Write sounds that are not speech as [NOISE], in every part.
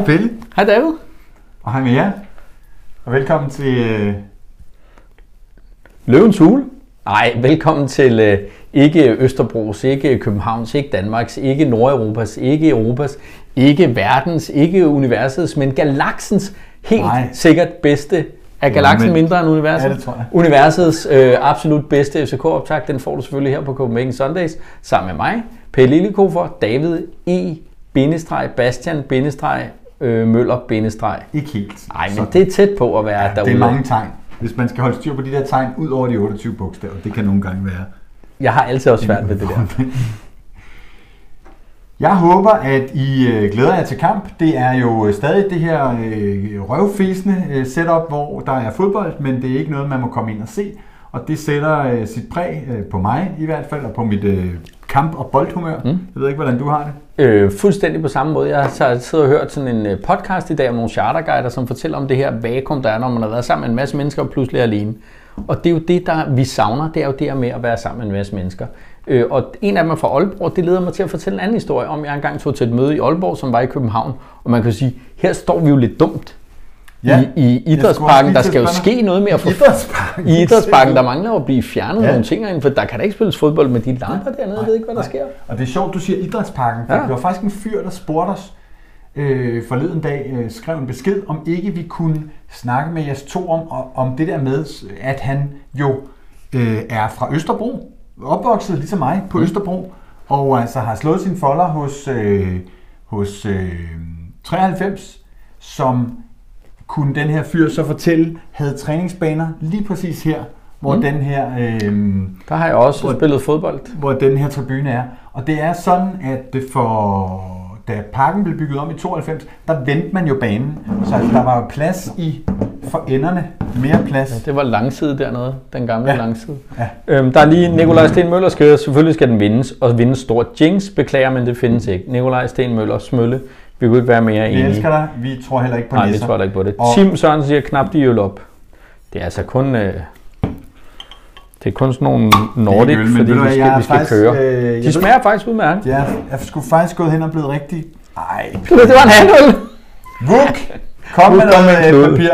Hej Pelle, Hej David. og hej med jer. Og velkommen til... Øh, Løvens Hule. Nej, velkommen til øh, ikke Østerbros, ikke Københavns, ikke Danmarks, ikke Nordeuropas, ikke Europas, ikke verdens, ikke universets, men galaksens helt Nej. Sikkert bedste. Er galaksen men- mindre end universet? Ja, det tror jeg. Universets øh, absolut bedste FCK-optag, den får du selvfølgelig her på Copenhagen Sundays, sammen med mig, Pelle Lillekofer, David E. Bindestreg, Bastian, Bindestreg, øh, Møller, Bindestreg. ikke helt. Nej, men sådan. det er tæt på at være ja, derude. det er mange tegn. Hvis man skal holde styr på de der tegn ud over de 28 bogstaver, det kan nogle gange være. Jeg har altid også svært ved det der. Jeg håber, at I øh, glæder jer til kamp. Det er jo øh, stadig det her øh, røvfæsende øh, setup, hvor der er fodbold, men det er ikke noget, man må komme ind og se. Og det sætter øh, sit præg øh, på mig i hvert fald, og på mit øh, kamp- og boldhumør. Mm. Jeg ved ikke, hvordan du har det. Øh, fuldstændig på samme måde. Jeg har siddet og hørt sådan en øh, podcast i dag om nogle charterguider, som fortæller om det her vakuum, der er, når man har været sammen med en masse mennesker og pludselig er alene. Og det er jo det, der vi savner, det er jo det her med at være sammen med en masse mennesker. Øh, og en af dem er fra Aalborg, det leder mig til at fortælle en anden historie om, jeg engang tog til et møde i Aalborg, som var i København, og man kan sige, her står vi jo lidt dumt. Ja, I, I idrætsparken, der skal jo ske noget mere for Idrætsparken? I idrætsparken, der mangler jo at blive fjernet Ja. nogle ting herinde, for der kan da ikke spilles fodbold med de lamper dernede, jeg ved ikke, hvad der Nej. sker. Og det er sjovt, du siger idrætsparken, for ja. Der var faktisk en fyr, der spurgte os øh, forleden dag, øh, skrev en besked, om ikke vi kunne snakke med jeres to om, om det der med, at han jo øh, er fra Østerbro, opvokset ligesom mig på mm. Østerbro, og altså har slået sin folder hos, øh, hos øh, 93, som kunne den her fyr så fortælle, havde træningsbaner lige præcis her, hvor mm. den her... Øh, Der har jeg også Hvor- spillet fodbold. hvor den her tribune er. Og det er sådan, at det for da parken blev bygget om i 92, der vendte man jo banen. Så altså, der var jo plads i for enderne. Mere plads. Det var langside dernede, den gamle Ja. ja. langside. Ja. Øhm, der er lige Nikolaj Sten Møller skriver, selvfølgelig skal den vindes, og vinde stort. Jinx beklager, men det findes ikke. Nikolaj Sten Møller, Smølle, vi kunne ikke være mere Vi enige. elsker dig. Vi tror heller ikke på Nej, vi nisser. tror da ikke på det. Og- Tim Sørensen siger, knap de øl op. Det er altså kun... Øh, det er kun sådan nogle Nordic, øl, fordi ved vi skal, er vi skal faktisk, køre. øh, De ved- smager faktisk udmærket. Ja, jeg skulle faktisk gået hen og blevet rigtig... Ej, [LAUGHS] Det var en handøl. Vuk! Kom med med noget klud. øh, papir.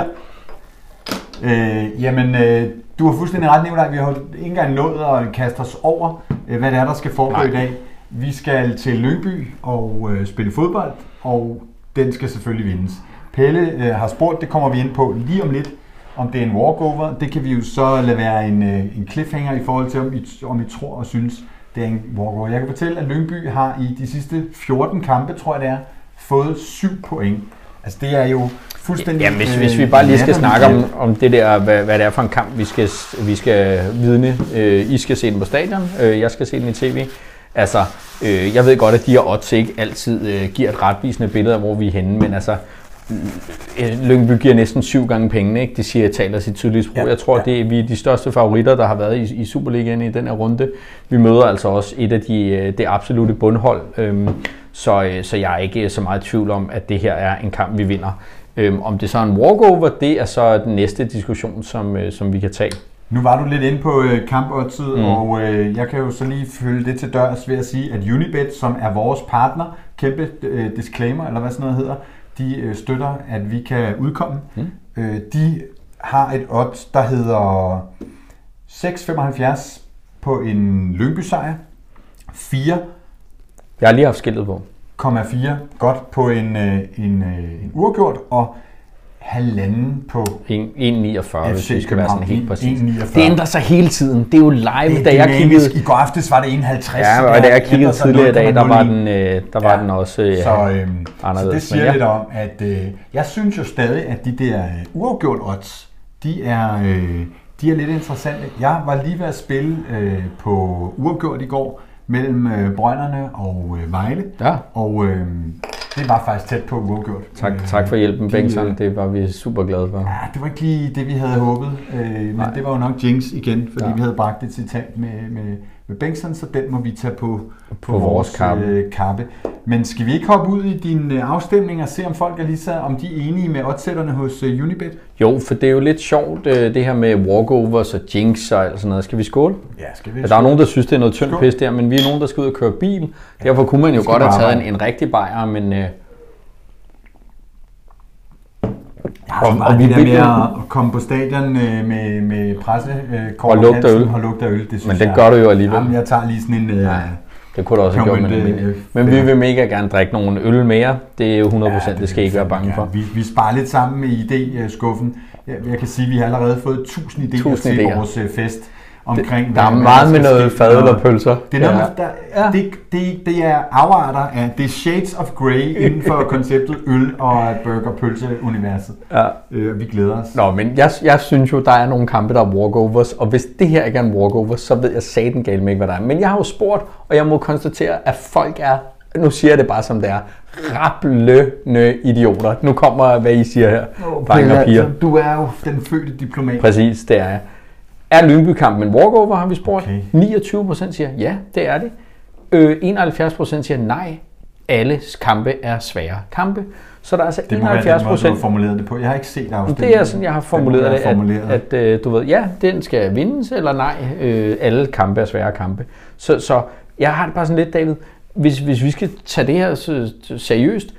Øh, jamen, øh, du har fuldstændig ret, Nicolaj. Vi har ikke engang nået at kaste os over, øh, hvad det er, der skal foregå Nej. i dag. Vi skal til Lyngby og øh, spille fodbold, og den skal selvfølgelig vindes. Pelle øh, har spurgt, det kommer vi ind på lige om lidt, om det er en walkover. Det kan vi jo så lade være en, øh, en cliffhanger i forhold til, om I, om I tror og synes, det er en walkover. Jeg kan fortælle, at Lyngby har i de sidste 14 kampe, tror jeg det er, fået 7 point. Altså det er jo fuldstændig... Ja, hvis, øh, hvis vi bare lige skal snakke om, om det der, hvad, hvad det er for en kamp, vi skal, vi skal vidne. Øh, I skal se den på stadion, øh, jeg skal se den i tv. Altså, øh, jeg ved godt, at de her odds ikke altid øh, giver et retvisende billede af, hvor vi er henne, men altså, øh, Lyngby giver næsten syv gange pengene, ikke? Det siger, taler sit tydelige sprog. Ja, jeg tror, ja. det er, vi er de største favoritter, der har været i, i Superligaen i den her runde. Vi møder altså også et af de øh, det absolute bundhold, øhm, så, øh, så jeg er ikke så meget i tvivl om, at det her er en kamp, vi vinder. Øhm, om det så er en walkover, det er så den næste diskussion, som, øh, som vi kan tage. Nu var du lidt inde på øh, kampoddset, mm. og øh, jeg kan jo så lige følge det til dørs ved at sige, at Unibet, som er vores partner, kæmpe øh, disclaimer, eller hvad sådan noget hedder, de øh, støtter, at vi kan udkomme. Mm. Øh, de har et odds, der hedder 6,75 på en Lyngby sejr, 4,4 Jeg har lige haft skiltet på. godt på en, øh, en, øh, en uafgjort, og halvanden på 1,49, hvis vi skal være sådan helt præcis. 1,49. Det ændrer sig hele tiden. Det er jo live, Det da er jeg dynamisk. kiggede. I går aftes var det 51. Ja, så og det da jeg kiggede tidligere i dag, der var 0,09. den, øh, der var Ja. den også øh, Så, så anderledes. det siger ja. lidt om, at øh, jeg synes jo stadig, at de der øh, uafgjort odds, de er, øh, de er lidt interessante. Jeg var lige ved at spille øh, på uafgjort i går mellem øh, Brønderne og øh, Vejle, Ja. og øh, det var faktisk tæt på uafgjort. Tak, Øh, tak for hjælpen, Bengtsson. Det var vi super glade for. Ja, det var ikke lige det, vi havde håbet, øh, men Nej. det var jo nok Jinx igen, fordi. Ja. vi havde bragt et citat med, med, med Bengtsson, så den må vi tage på, på, På vores kappe. Øh, kappe. Men skal vi ikke hoppe ud i din øh, afstemning og se, om folk er lige så, om de er enige med oddsætterne hos øh, Unibet? Jo, for det er jo lidt sjovt, øh, det her med walkovers og jinx og sådan noget. Skal vi skåle? Ja, skal vi? Ja, der er nogen, der synes, det er noget tyndt pis der, men vi er nogen, der skal ud og køre bil. Derfor kunne man jo godt have taget en, en rigtig bajer, men øh, Har og, og vi det der med at komme på stadion øh, med, med presse øh, og lugter øl. Og lugter øl, det synes Men det jeg, gør du jo alligevel. Jamen, jeg tager lige sådan en... Øh, Nej, det kunne du også have gjort med det. Øh, men vi vil mega gerne drikke nogle øl mere. Det er jo 100%, ja, det, det skal I ikke være bange ja, for. Vi, vi sparer lidt sammen med idé-skuffen. Jeg, jeg kan sige, at vi har allerede fået 1000 idéer 1000 til idéer. vores øh, fest omkring... Det, der er meget med noget fadøl og pølser. Det er, noget, ja. der, ja. det, det, det er afarter af, det er shades of grey [LAUGHS] inden for konceptet øl og burger pølse universet. Ja. Øh, vi glæder os. Nå, men jeg, jeg synes jo, der er nogle kampe, der er walkovers, og hvis det her ikke er en walkover, så ved jeg satan galt med ikke, hvad der er. Men jeg har jo spurgt, og jeg må konstatere, at folk er nu siger jeg det bare som det er, rablende idioter. Nu kommer, hvad I siger her, oh, Pelle, og piger. Altså, du er jo den fødte diplomat. Præcis, det er jeg. Er Lyngby-kampen en walkover, har vi spurgt. Okay. 29 procent siger, ja, det er det. Øh, 71 procent siger, nej, alle kampe er svære kampe. Så der er altså det 71 procent... Det formuleret det på. Jeg har ikke set afstemningen. Det er sådan, jeg har formuleret det, at, at, at øh, du ved, ja, den skal vindes, eller nej, øh, alle kampe er svære kampe. Så, så jeg har det bare sådan lidt, David, hvis, hvis vi skal tage det her seriøst,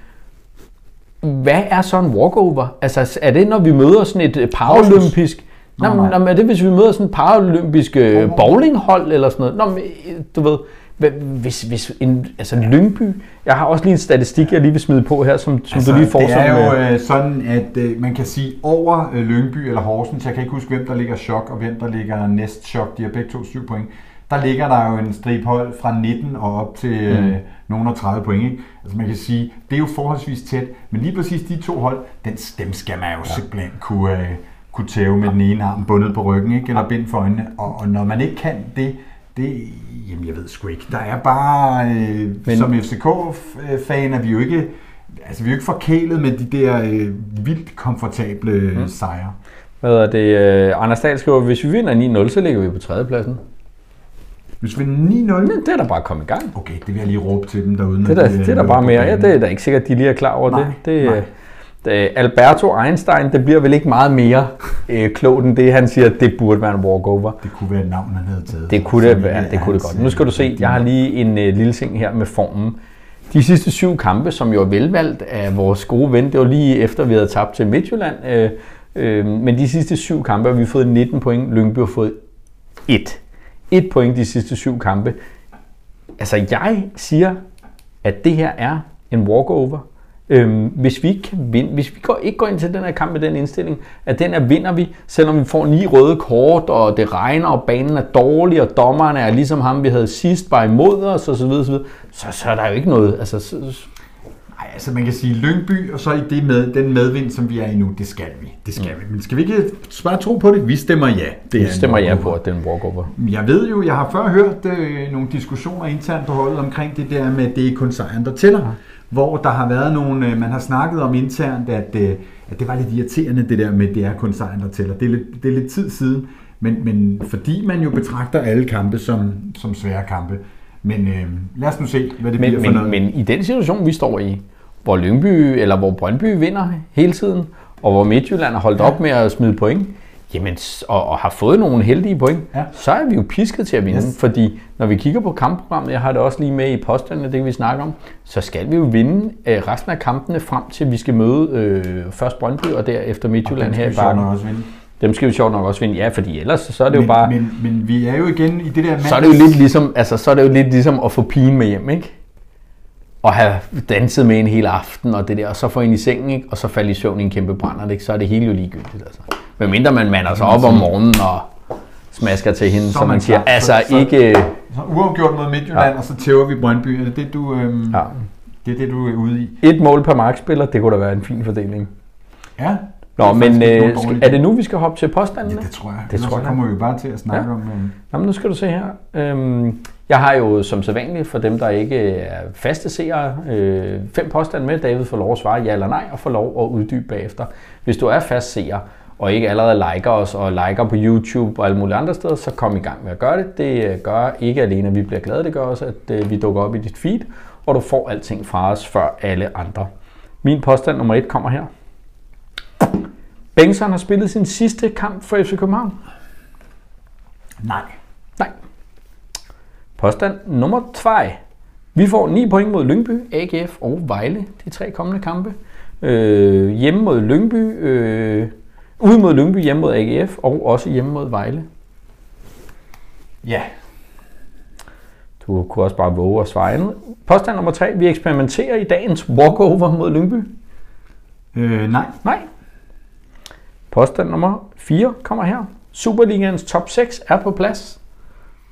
hvad er så en walkover? Altså, er det, når vi møder sådan et paralympisk... Nå, nå, nå, men er det, hvis vi møder sådan et paralympisk øh, bowlinghold eller sådan noget? Nå, men, du ved, hvis, hvis en, altså Lyngby, jeg har også lige en statistik, jeg lige vil smide på her, som, som altså, du lige får det er som, jo øh, sådan, at øh, man kan sige over øh, Lyngby eller Horsens, jeg kan ikke huske, hvem der ligger chok og hvem der ligger næst chok, de har begge to syv point, der ligger der jo en stribhold fra 19 og op til øh, mm. øh, nogle af 30 point. Ikke? Altså man kan sige, det er jo forholdsvis tæt, men lige præcis de to hold, den, dem skal man jo ja. simpelthen kunne, øh, kunne tæve med den ene arm bundet på ryggen, ikke? eller bind for øjnene. Og, og når man ikke kan det, det, jamen jeg ved sgu ikke. Der er bare, øh, Men... som FCK-fan er vi jo ikke, altså vi er jo ikke forkælet med de der øh, vildt komfortable mm. sejre. Hvad er det? Øh, Anders Dahl skriver, hvis vi vinder 9-0, så ligger vi på tredjepladsen. Hvis vi vinder 9-0? Men det er da bare kommet i gang. Okay, det vil jeg lige råbe til dem derude. Det er da, det er da bare mere. Ja, det er da ikke sikkert, at de lige er klar over nej, det. det nej. Øh, Alberto Einstein, det bliver vel ikke meget mere øh, klogt end det, han siger, det burde være en walkover. Det kunne være et navn, han havde taget. Det kunne det være, det kunne det godt. Nu skal du se, jeg har lige en øh, lille ting her med formen. De sidste syv kampe, som jo er velvalgt af vores gode ven, det var lige efter, vi havde tabt til Midtjylland. Øh, øh, men de sidste syv kampe har vi fået 19 point. Lyngby har fået 1. 1 point de sidste syv kampe. Altså, jeg siger, at det her er en walkover. Øhm, hvis vi ikke kan vinde, hvis vi går, ikke går ind til den her kamp med den indstilling, at den er vinder vi, selvom vi får ni røde kort, og det regner, og banen er dårlig, og dommerne er ligesom ham, vi havde sidst, bare imod os, og så videre, så, videre, så, så er der jo ikke noget. Altså, så, Nej, altså man kan sige Lyngby, og så i det med, den medvind, som vi er i nu, det skal vi. Det skal mm. vi. Men skal vi ikke bare tro på det? Vi stemmer ja. Det vi stemmer ja på, at det er en walkover. Jeg ved jo, jeg har før hørt øh, nogle diskussioner internt på holdet omkring det der med, at det er kun sejren, der tæller. Ja hvor der har været nogle, øh, man har snakket om internt, at, øh, at det var lidt irriterende det der med, at det er kun sejren, der tæller. Det er lidt, det er lidt tid siden, men, men fordi man jo betragter alle kampe som, som svære kampe. Men øh, lad os nu se, hvad det men, bliver for men, noget. Men i den situation, vi står i, hvor Lyngby eller hvor Brøndby vinder hele tiden, og hvor Midtjylland har holdt op med at smide point, jamen, og, og har fået nogle heldige point, ja. så er vi jo pisket til at vinde. Yes. Fordi når vi kigger på kampprogrammet, jeg har det også lige med i posterne, det kan vi snakke om, så skal vi jo vinde øh, resten af kampene frem til, vi skal møde øh, først Brøndby og derefter Midtjylland her i Bakken. Også vinde. Dem skal vi sjovt nok også vinde, ja, fordi ellers så er det men, jo bare... Men, men vi er jo igen i det der... Så er det jo lidt ligesom, altså, så er det jo lidt ligesom at få pigen med hjem, ikke? og have danset med en hel aften og det der, og så få ind i sengen, ikke? og så falde i søvn i en kæmpe brænder, ikke? så er det hele jo ligegyldigt. Altså. Men mindre man mander sig op om morgenen og smasker til hende, så, så man siger, altså så, ikke... Så uafgjort mod Midtjylland, ja. og så tæver vi Brøndby. Er det det, du, øhm, ja. det er det, du er ude i? Et mål per markspiller, det kunne da være en fin fordeling. Ja. Nå, men øh, er det nu, vi skal hoppe til påstandene? Ja, det tror jeg. Det tror jeg. Så kommer vi bare til at snakke ja. om... Øh... Jamen, nu skal du se her. Øhm, jeg har jo som sædvanligt, for dem, der ikke er faste seere, øh, fem påstande med. David får lov at svare ja eller nej, og får lov at uddybe bagefter. Hvis du er fast seer, og ikke allerede liker os og liker på YouTube og alle mulige andre steder, så kom i gang med at gøre det. Det øh, gør ikke alene, at vi bliver glade, det gør også, at øh, vi dukker op i dit feed, og du får alting fra os før alle andre. Min påstand nummer et kommer her. Bengtsson har spillet sin sidste kamp for FC København. Nej. Nej. Påstand nummer 2. Vi får 9 point mod Lyngby, AGF og Vejle, de tre kommende kampe. Øh, hjemme mod Lyngby, øh, ude mod Lyngby, hjemme mod AGF, og også hjemme mod Vejle. Ja. Du kunne også bare våge at svare andet. Påstand nummer tre. Vi eksperimenterer i dagens walkover mod Lyngby. Øh, nej. Nej. Påstand nummer 4 kommer her. Superligaens top 6 er på plads.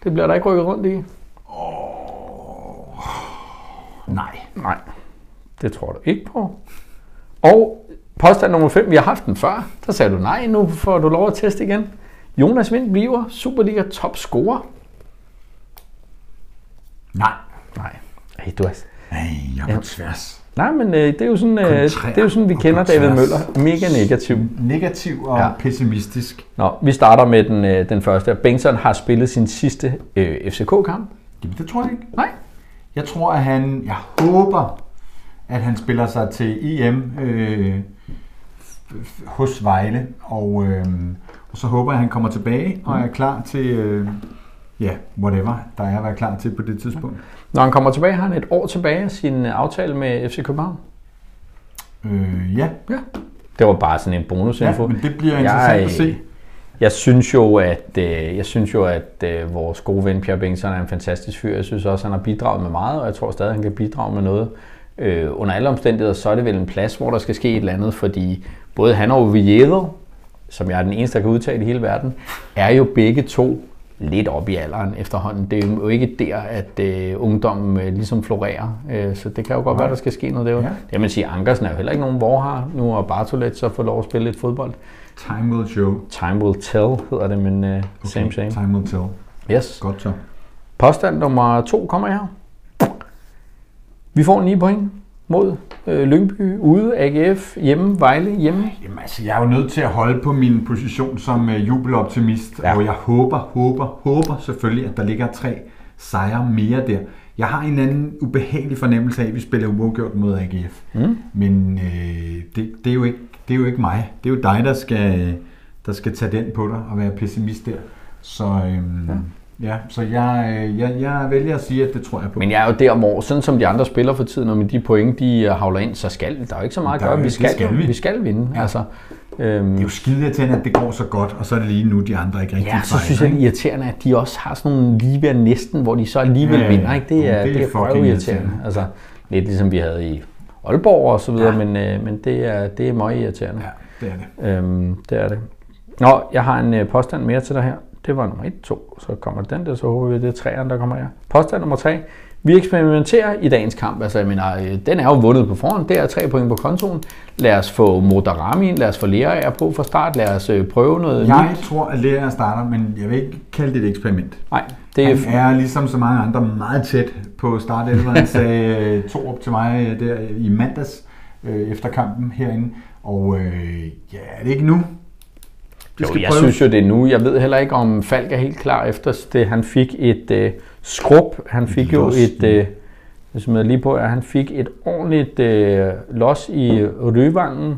Det bliver der ikke rykket rundt i. Nej. Nej, det tror du ikke på. Og påstand nummer 5, vi har haft den før. Der sagde du nej, nu får du lov at teste igen. Jonas Vind bliver Superliga top scorer. Nej. Nej, Ej, du er... Nej, jeg er på tværs. Nej, men øh, det er jo sådan, øh, det er jo sådan vi kender David. Møller. Mega negativ. Negativ og Ja. ja. pessimistisk. Nå, vi starter med den, øh, den første. Bengtsson har spillet sin sidste øh, FCK-kamp. Jamen, det tror jeg ikke. Nej. Jeg tror, at han... Jeg håber, at han spiller sig til EM øh, hos Vejle. Og, øh, og så håber jeg, at han kommer tilbage og er klar til... Øh, ja, whatever, der er at være klar til på det tidspunkt. Når han kommer tilbage, har han et år tilbage af sin øh, aftale med FC København. Øh, ja, Ja. Det var bare sådan en bonusinfo. ja, men det bliver interessant at se. Jeg synes jo, at, øh, jeg synes jo, at øh, vores gode ven Pierre Bengtsson er en fantastisk fyr. Jeg synes også, at han har bidraget med meget, og jeg tror stadig, at han kan bidrage med noget. Øh, under alle omstændigheder, så er det vel en plads, hvor der skal ske et eller andet, fordi både han og Oviedo, som jeg er den eneste, der kan udtale i hele verden, er jo begge to lidt op i alderen efterhånden. Det er jo ikke der, at øh, ungdommen øh, ligesom florerer, øh, så det kan jo godt være, der skal ske noget derude. Ja. Det man siger, Ankersen er jo heller ikke nogen vorhar. Nu har Bartolet så fået lov at spille lidt fodbold. Time will show. Time will tell hedder det, men uh, Okay, same same. Time will tell. Yes. Godt så. Påstand nummer to kommer her. Vi får 9 point mod øh, Lyngby ude, AGF hjemme, Vejle hjemme. Jamen altså, jeg er jo nødt til at holde på min position som øh, jubeloptimist, Ja. og jeg håber, håber, håber selvfølgelig, at der ligger tre sejre mere der. Jeg har en anden ubehagelig fornemmelse af, at vi spiller uafgjort mod AGF. Mm. Men øh, det, det, er jo ikke, det er jo ikke mig. Det er jo dig, der skal, der skal tage den på dig og være pessimist der. Så, øhm, ja. Ja, så jeg, øh, jeg, jeg vælger at sige, at det tror jeg på. Men jeg er jo der, hvor sådan som de andre spiller for tiden, og med de point, de øh, havler ind, så skal der er jo ikke så meget at gøre. Vi skal, skal vi. vi skal vinde. Ja. Altså, øhm, det er jo skide irriterende, at det går så godt, og så er det lige nu, de andre ikke rigtig Ja, så synes jeg, det er irriterende, at de også har sådan nogle lige ved næsten, hvor de så alligevel Ja, ja, vinder. Ikke? Det er, det er det er, irriterende. irriterende. Altså, lidt ligesom vi havde i Aalborg og så videre. Ja. men, øh, men det er, det er meget irriterende. Ja, det er det. Øhm, det er det. Nå, jeg har en øh, påstand mere til dig her. Det var nummer 1, 2, så kommer den der, så håber vi, det er træerne, der kommer her. Påstand nummer 3. Vi eksperimenterer i dagens kamp. Altså, jeg mener, øh, den er jo vundet på forhånd. Det er tre point på kontoen. Lad os få Modarami lad os få Lerager på fra start, lad os øh, prøve noget Jeg nyt. tror, at Lea starter, men jeg vil ikke kalde det et eksperiment. Nej, det er, Han er ligesom så mange andre meget tæt på startelveren. Han [LAUGHS] sagde øh, to op til mig der i mandags øh, efter kampen herinde. Og øh, ja, er det ikke nu? Jo, skal jeg prøves. synes jo, det er nu. Jeg ved heller ikke, om Falk er helt klar efter det. Han fik et øh, skrub. Han fik jo Los. et... Øh, jeg smider lige på, at han fik et ordentligt øh, los i Ryvangen.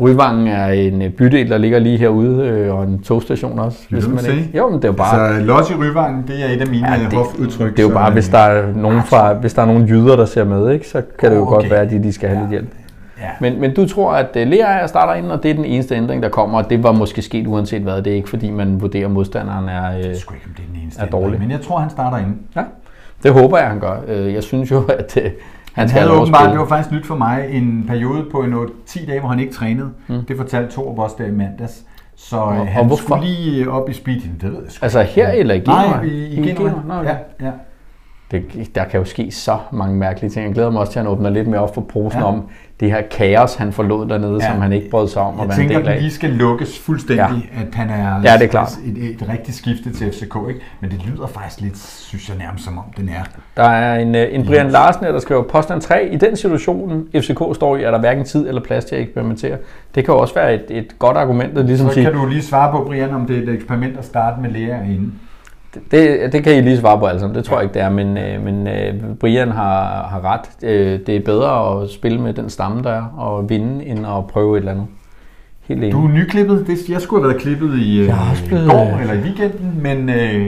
Ryvangen er en øh, bydel, der ligger lige herude, øh, og en togstation også. Vil du se? ikke. Jo, men det er jo bare... Altså, Los i Ryvangen, det er et af mine Ja, det- hofudtryk. det er jo så, bare, øh, hvis der er nogen fra, hvis der er nogen jyder, der ser med, ikke, så kan det jo Okay. godt være, at de, de skal have Ja. lidt hjælp. Ja. Men, men du tror, at uh, Lea starter ind, og det er den eneste ændring, der kommer, og det var måske sket uanset hvad. Det er ikke, fordi man vurderer, at modstanderen er... Øh, ikke, om det er den eneste er dårlig. ændring, Men jeg tror, han starter inde. ja, det håber jeg, han gør. Øh, Jeg synes jo, at øh, han Han skal havde åbenbart, det var faktisk nyt for mig, en periode på en 10 dage, hvor han ikke trænede. Mm. Det fortalte Torup også der i mandags. Så Og- og, og han hvorfor? skulle lige øh, op i speed. Det ved jeg sgu Altså her eller i Genua? Nej, i, i, I Genua. Genua? Nå, okay. Ja, ja. Det, der kan jo ske så mange mærkelige ting. Jeg glæder mig også til, at han åbner lidt mere op for posen ja. Om det her kaos, han forlod dernede, ja. Som han ikke brød sig om at Jeg være tænker, en del at af. lige skal lukkes fuldstændig, ja. at han er, Ja, det er klart. Et, et, rigtigt skifte til FCK. Ikke? Men det lyder faktisk lidt, synes jeg nærmest som om den er. Der er en, øh, en Brian Larsen, der skriver påstand 3. I den situation, FCK står i, er der hverken tid eller plads til at eksperimentere. Det kan jo også være et, et godt argument at ligesom Så sige, kan du lige svare på, Brian, om det er et eksperiment at starte med læger inde. Det, det kan I lige svare på sammen, det tror jeg ikke det er, men, øh, men øh, Brian har, har ret. Øh, det er bedre at spille med den stamme, der er, og vinde, end at prøve et eller andet. Helt enig. Du er nyklippet. Det, jeg skulle have været klippet i øh, blevet- går eller i weekenden, men øh,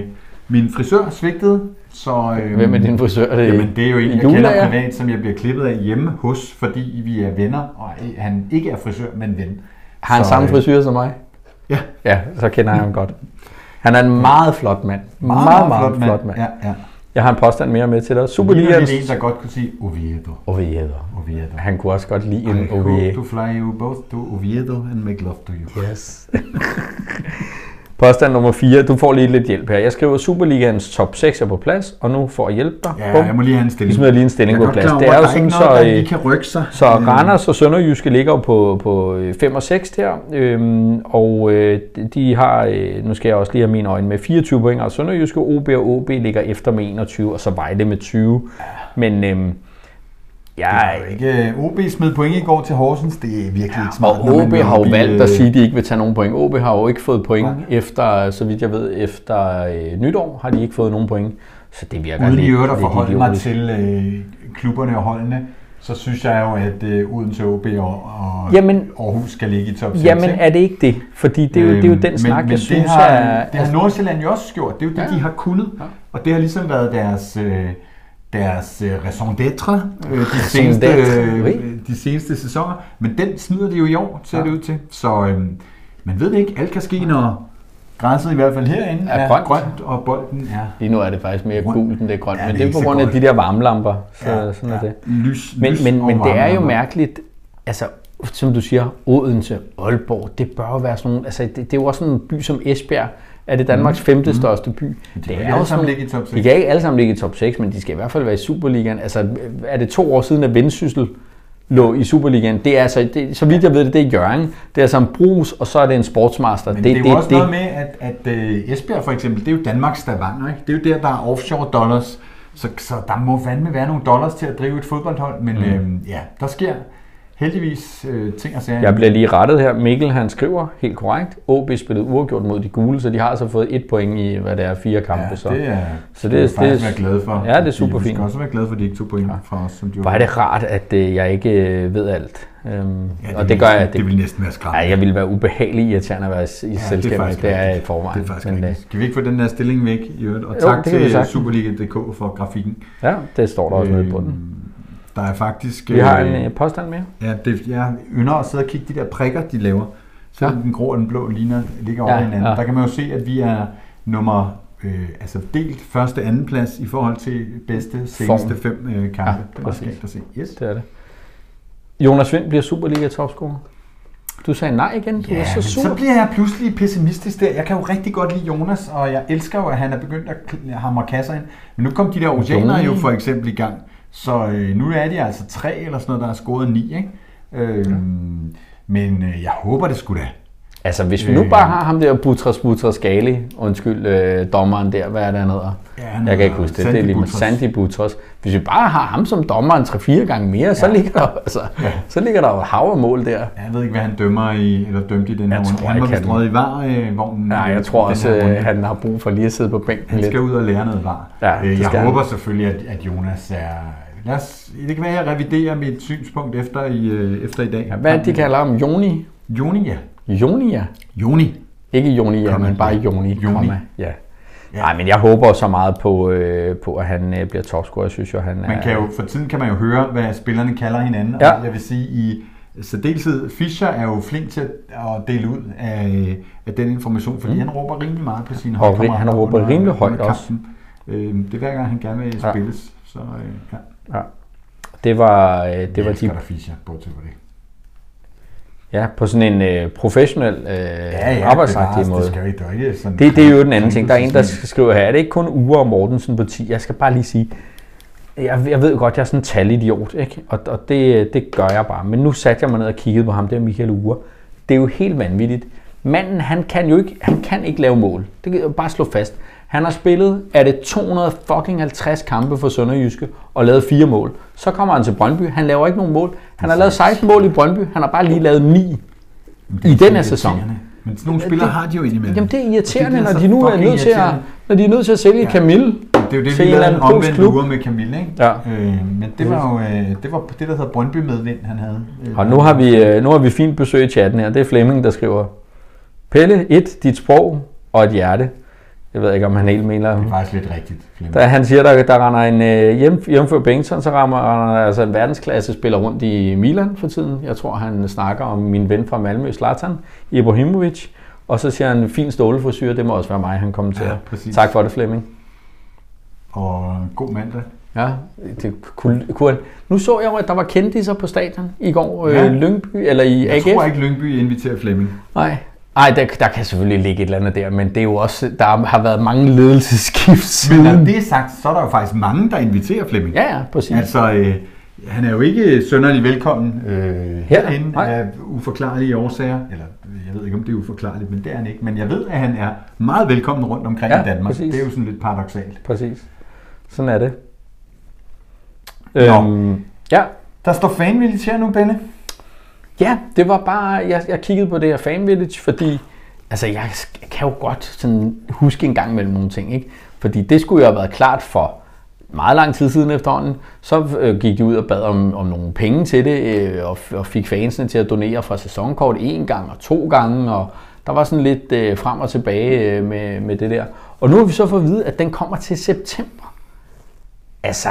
Min frisør svigtede, så... Øh, Hvem er din frisør? Det Jamen, det er jo en, jeg kender privat, som jeg bliver klippet af hjemme hos, fordi vi er venner, og han ikke er frisør, men ven. Har han Så, samme øh, frisyr som mig? Ja. Ja, så kender jeg ham godt. Han er en meget flot mand. Meget, meget, meget flot mand. Ja, ja. Jeg har en påstand mere med til dig. Ligner Superligaens... lidt en, der godt kunne sige Oviedo. Oviedo. Oviedo. Han kunne også godt lide en I hope Oviedo. to fly you both to Oviedo and make love to you. Yes. [LAUGHS] Påstand nummer 4. Du får lige lidt hjælp her. Jeg skriver Superligaens top 6 er på plads, og nu får jeg hjælpe dig. Ja, Bum. jeg må lige have en stilling. Vi smider lige en stilling Jeg på plads. klar Det over, er jo der sådan, ikke så, noget, der øh, kan rykke sig. Så Øh, Randers og Sønderjyske ligger jo på, på 5 og 6 her, øhm, og øh, de har, øh, nu skal jeg også lige have mine øjne med, 24 point, og Sønderjyske, OB og OB ligger efter med 21, og så Vejle med 20. Men øhm, jeg, jo ikke, OB smed point i går til Horsens. Det er virkelig ikke smart. og OB har jo valgt øh, at sige, at de ikke vil tage nogen point. OB har jo ikke fået point Nej. efter, så vidt jeg ved, efter øh, nytår har de ikke fået nogen point. Så det virker Uden lidt, i øvrigt at forholde mig til øh, klubberne og holdene, så synes jeg jo, at øh, Odense, OB og, og Jamen- Aarhus skal ligge i top 6. Jamen er det ikke det? Fordi det er jo, det er jo den snak, Øhm, men jeg det synes har, er... Det har Nordsjælland jo også gjort. Det er jo det, Ja. de har kunnet. Ja. Og det har ligesom været deres, øh, deres øh, raison d'être øh, de, seneste, øh, de seneste sæsoner. Men den smider de jo i år, ser Ja. det ud til. Så øh, man ved det ikke. Alt kan ske, når græsset i hvert fald herinde Er er, grønt. grønt, og bolden er Lige nu er det faktisk mere gult, end det er grønt, Ja, men det det er er ikke på grund af de der varmelamper, så sådan er det. Lys, Men, lys men, men det er jo mærkeligt, altså som du siger, Odense, Aalborg, det bør jo være sådan nogle, altså det, det er jo også sådan en by som Esbjerg, er det Danmarks femte største by. Mm. De det ikke alle sammen ligge i top 6. De kan ikke alle sammen ligge i top 6, men de skal i hvert fald være i Superligaen. Altså er det to år siden, at Vendsyssel lå i Superligaen? Det er altså, det, så vidt jeg ved det, det er Jørgen. Det er altså en brus, og så er det en sportsmaster. Men det, det er jo også det. noget med, at, at uh, Esbjerg for eksempel, det er jo Danmarks Stavanger, ikke? Det er jo der, der er offshore dollars. Så, så der må fandme være nogle dollars til at drive et fodboldhold. Men mm. øhm, ja, der sker heldigvis øh, ting og sager. Jeg bliver lige rettet her. Mikkel han skriver helt korrekt. OB spillede uafgjort mod de gule, så de har altså fået et point i, hvad det er, fire kampe. ja, så. det er, så det- det, det, det- faktisk være glade for. Ja, det er super fint. skal også være glade for, at de ikke tog point ja. fra os, som de er det rart, at øh, jeg ikke øh, ved alt. Øhm, Ja, og det vil gør jeg. Det vil næsten være skræmt. Ej, jeg ville være ubehagelig irriterende at være i ja, det selskab, med. faktisk det er jeg i forvejen. Det er faktisk Men, øh. Skal vi ikke få den der stilling væk i øvrigt? Og Jo, tak det til. Superliga.dk for grafikken. Ja, det står der også nede på den. Der er faktisk... Vi har øh, en øh, påstand mere. Ja, det, jeg ynder at sidde og kigge de der prikker, de laver. Så Ja. den grå og den blå ligner, ligger over Ja, hinanden. ja. Der kan man jo se, at vi er nummer øh, altså delt første anden plads i forhold til bedste seneste Form. fem øh, kampe. Ja, det er præcis. at se. Yes. Det er det. Jonas Vind bliver Superliga topscorer. Du sagde nej igen. Du Ja, er så sur. så bliver jeg pludselig pessimistisk der. Jeg kan jo rigtig godt lide Jonas, og jeg elsker jo, at han er begyndt at hamre kasser ind. Men nu kom de der oceaner jo for eksempel i gang. Så øh, nu er de altså tre eller sådan noget, der har scoret ni, ikke? Øhm, Men øh, jeg håber det skulle da. Altså, hvis vi nu Øh. bare har ham der Butras Butras Gali, undskyld, øh, dommeren der, hvad er det, han hedder? Ja, han Jeg kan ikke huske det, det er Sandy lige med. Sandy Butros. Hvis vi bare har ham som dommer en 3-4 gange mere, så, Ja. ligger der, altså, så ligger der jo et hav af mål der. Jeg ved ikke, hvad han dømmer i, eller dømte i den her Jeg runde. tror Han var vist han- røget i var-vognen. Nej, jeg tror også, øh, han har brug for lige at sidde på bænken Han lidt. skal ud og lære noget var. Ja, Øh, jeg skal han. håber selvfølgelig, at, at Jonas er... Lad os, det kan være, at jeg reviderer mit synspunkt efter i, øh, efter i dag. Ja, hvad de kalder ham? Joni? Joni, ja. Joni, ja. Joni. Ikke Joni, ja, Komma, men bare. Joni, Joni. komma, ja. Ja. Nej, men jeg håber så meget på, øh, på at han øh, bliver topscorer. Jeg synes jo, han er... Man kan jo, for tiden kan man jo høre, hvad spillerne kalder hinanden. Ja. Og jeg vil sige, i særdeleshed, Fischer er jo flink til at dele ud af, af den information, fordi Mm. han råber rimelig meget på sine holdkammerater han råber under- rimelig højt under også. Øh, det er hver gang, han gerne vil Ja. spilles. Så øh, ja. Ja. Det var, øh, det jeg var de, Fischer, bortset fra det. Ja, på sådan en øh, professionel øh, ja, arbejdsagtig bevares, måde. Det, skal ikke, det, er ikke sådan Det, det er jo den anden ting. Der er en, der skriver her, er det ikke kun Ure og Mortensen på 10? Jeg skal bare lige sige, jeg, jeg ved godt, jeg er sådan en talidiot, ikke? Og, og det, det gør jeg bare. Men nu satte jeg mig ned og kiggede på ham, der Michael Ure. Det er jo helt vanvittigt. Manden, han kan jo ikke, han kan ikke lave mål. Det kan jeg bare slå fast. Han har spillet, er det 250 kampe for Sønderjyske og lavet fire mål. Så kommer han til Brøndby, han laver ikke nogen mål. Han har lavet 16 mål i Brøndby, han har bare lige lavet 9 Det er i den her sæson. Men sådan nogle spillere det- har de jo indimellem. Jamen det er irriterende, det er når de nu er nødt til at, når de er nødt til at sælge Ja. Camille. Det er jo det, til vi en lavede en anden polsk omvendt klub. uger med Camille, ikke? Ja. Øh, men det var jo øh, det, var det, der hedder Brøndby medvind, han havde. Øh, Og nu har vi, øh, nu har vi fint besøg i chatten her. Det er Flemming, der skriver, Pelle, et, dit sprog og et hjerte. Jeg ved ikke, om han helt mener... Det er faktisk lidt rigtigt, Flemming. Han siger, der, der render en øh, hjem, hjemfør Bengtsson, så rammer han altså en verdensklasse spiller rundt i Milan for tiden. Jeg tror, han snakker om min ven fra Malmø, Zlatan Ibrahimovic. Og så siger han, fin stålefrisyr, det må også være mig, han kommenterer. Ja, præcis. tak for det, Flemming. Og god mandag. Ja, det kunne, kunne. Nu så jeg at der var kendiser på stadion i går. Ja. Ja. Øh, Lyngby, eller i Jeg AGF. tror ikke, Lyngby inviterer Flemming. Nej, Ej, der, der kan selvfølgelig ligge et eller andet der, men det er jo også, der har været mange ledelsesskift Men når siden. det er sagt, så er der jo faktisk mange, der inviterer Flemming. Ja, ja, præcis. Altså, øh, han er jo ikke sønderlig velkommen øh, herinde nej. af uforklarlige årsager. Eller, jeg ved ikke, om det er uforklarligt, men det er han ikke. Men jeg ved, at han er meget velkommen rundt omkring Ja, i Danmark. præcis. Det er jo sådan lidt paradoxalt. Præcis. Sådan er det. Nå. Øhm, ja, Der står fanmilitær nu, Benne. Ja, det var bare, jeg, jeg kiggede på det her Fan Village, fordi altså, jeg kan jo godt sådan huske en gang mellem nogle ting, ikke? Fordi det skulle jo have været klart for meget lang tid siden efterhånden. Så øh, gik de ud og bad om, om nogle penge til det, øh, og, og fik fansene til at donere fra sæsonkort en gang og to gange, og der var sådan lidt øh, frem og tilbage øh, med, med det der. Og nu har vi så fået at vide, at den kommer til september. Altså,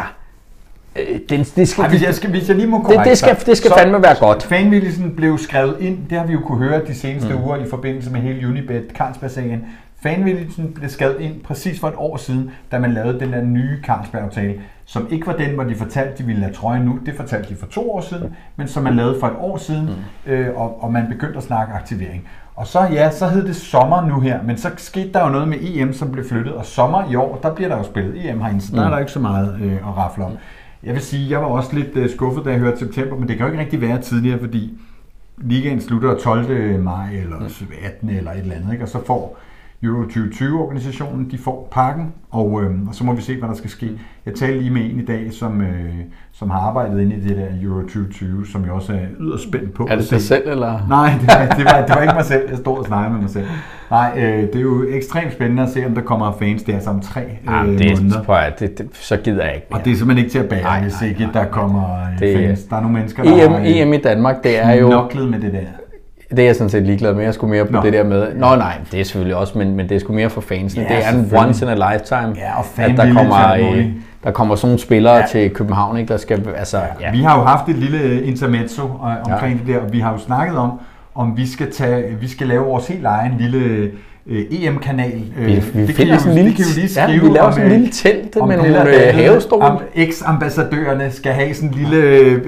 den, det skal, Ej, hvis, jeg skal, hvis jeg lige må det, korrekte det skal, dig, det skal så- fandme være godt. Fanmilisen blev skrevet ind, det har vi jo kunne høre de seneste mm. uger i forbindelse med hele Unibet Carlsberg-sagen. Fanmilisen blev skrevet ind præcis for et år siden, da man lavede den der nye Carlsberg-aftale, som ikke var den, hvor de fortalte, de ville lade trøjen nu. Det fortalte de for to år siden, men som man lavede for et år siden, mm. øh, og, og man begyndte at snakke aktivering. Og så ja, så hed det sommer nu her, men så skete der jo noget med EM, som blev flyttet, og sommer i år, der bliver der jo spillet EM herinde, så der er der ikke så meget øh, at rafle om. Jeg vil sige, jeg var også lidt øh, skuffet, da jeg hørte september, men det kan jo ikke rigtig være tidligere, fordi ligaen slutter 12. maj eller 18. eller et eller andet, ikke? og så får Euro 2020-organisationen, de får pakken, og, øh, og så må vi se, hvad der skal ske. Jeg talte lige med en i dag, som, øh, som har arbejdet inde i det der Euro 2020, som jeg også er yderst spændt på Er det dig selv, eller? Nej, det var, det, var, det var ikke mig selv. Jeg stod og snakkede med mig selv. Nej, øh, det er jo ekstremt spændende at se, om der kommer fans der som tre øh, Jamen, det, måneder. prøv at, det, det, så gider jeg ikke mere. Og det er simpelthen ikke til at bære, Nej, hvis ikke nej, der kommer øh, Det- fans. Der er nogle mennesker, der EM, har øh, EM i Danmark, det er jo, knoklet med det der. Det er jeg sådan set ligeglad med. Jeg skulle mere på Nå. det der med, nå nej, det er selvfølgelig også, men, men det er sgu mere for fansene. Ja, det er en once in a lifetime, Ja, og at der kommer, øh, der kommer sådan nogle spillere Ja. til København, ikke, der skal, altså, ja. Ja. Vi har jo haft et lille intermezzo øh, omkring Ja. det der, og vi har jo snakket om, om vi skal, tage, vi skal lave vores helt egen lille øh, EM-kanal. Øh, Vi, vi det finder sådan en lille, ja, vi laver om, sådan en øh, lille telt om med nogle øh, David, havestole. om Eks-ambassadørerne skal have sådan en lille øh,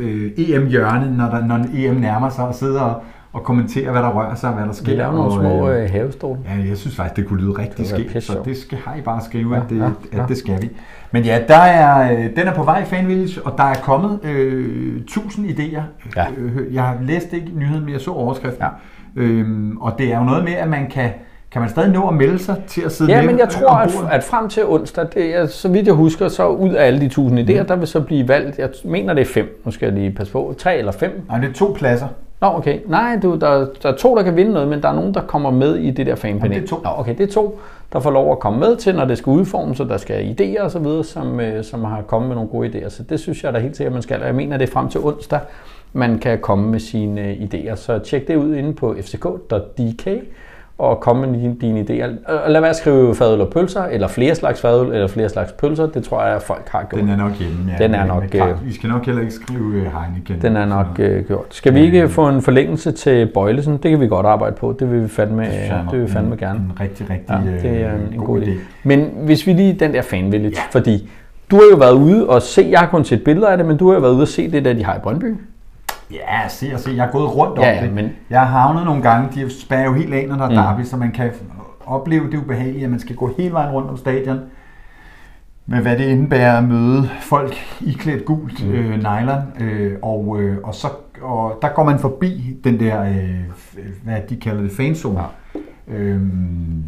øh, EM-hjørne, når, der, når EM nærmer sig, og sidde og, og kommentere, hvad der rører sig, hvad der sker. Vi laver nogle og, små øh, havestole. Ja, jeg synes faktisk, det kunne lyde rigtig skægt, så det skal, har I bare skrive, Ja, at, det, ja, ja. at det skal vi. Men ja, der er, øh, den er på vej i Fan Village, og der er kommet øh, 1000 idéer. Ja. Øh, Jeg har læst ikke nyheden, men jeg så overskriften. Ja. Øhm, og det er jo noget med, at man kan, kan man stadig nå at melde sig til at sidde Ja, med men jeg øh, tror, at, at frem til onsdag, det er, så vidt jeg husker, så ud af alle de tusind idéer, Mm. der vil så blive valgt, jeg mener det er fem, nu skal jeg lige passe på, tre eller fem. Nej, det er to pladser. Nå, okay. Nej, du, der, der er to, der kan vinde noget, men der er nogen, der kommer med i det der fanpanel. Jamen, det er to. Nå, okay, det er to, der får lov at komme med til, når det skal udformes, og der skal idéer og så videre, som, øh, som har kommet med nogle gode idéer. Så det synes jeg da helt sikkert, man skal. Og jeg mener, det er frem til onsdag, man kan komme med sine øh, idéer. Så tjek det ud inde på fck.dk og komme med dine, dine idéer. Og lad være at skrive fadøl og pølser, eller flere slags fadøl, eller flere slags pølser. Det tror jeg, folk har gjort. Den er nok hjemme. Ja, Den er nok, øh, Vi skal nok heller ikke skrive øh, Heineken. Den er nok øh, gjort. Skal vi ikke få en forlængelse til Bøjlesen? Det kan vi godt arbejde på. Det vil vi fandme, jeg er det vil vi fandme en- gerne. En rigtig, rigtig Ja, det er en, øh, en god idé. Men hvis vi lige den der fan village, ja. fordi du har jo været ude og se, jeg har kun set billeder af det, men du har jo været ude og se det der, de har i Brøndby. Ja, se og se. Jeg har gået rundt om Ja, ja, det. men- Jeg har havnet nogle gange, de spærrer jo helt af, når der er Mm. derby, så man kan opleve det ubehagelige, at man skal gå hele vejen rundt om stadion. Med hvad det indebærer at møde folk i klædt gult mm. øh, nylon. Øh, og, øh, og, så, og der går man forbi den der, øh, hvad de kalder det, fanzone. Ja. Øhm,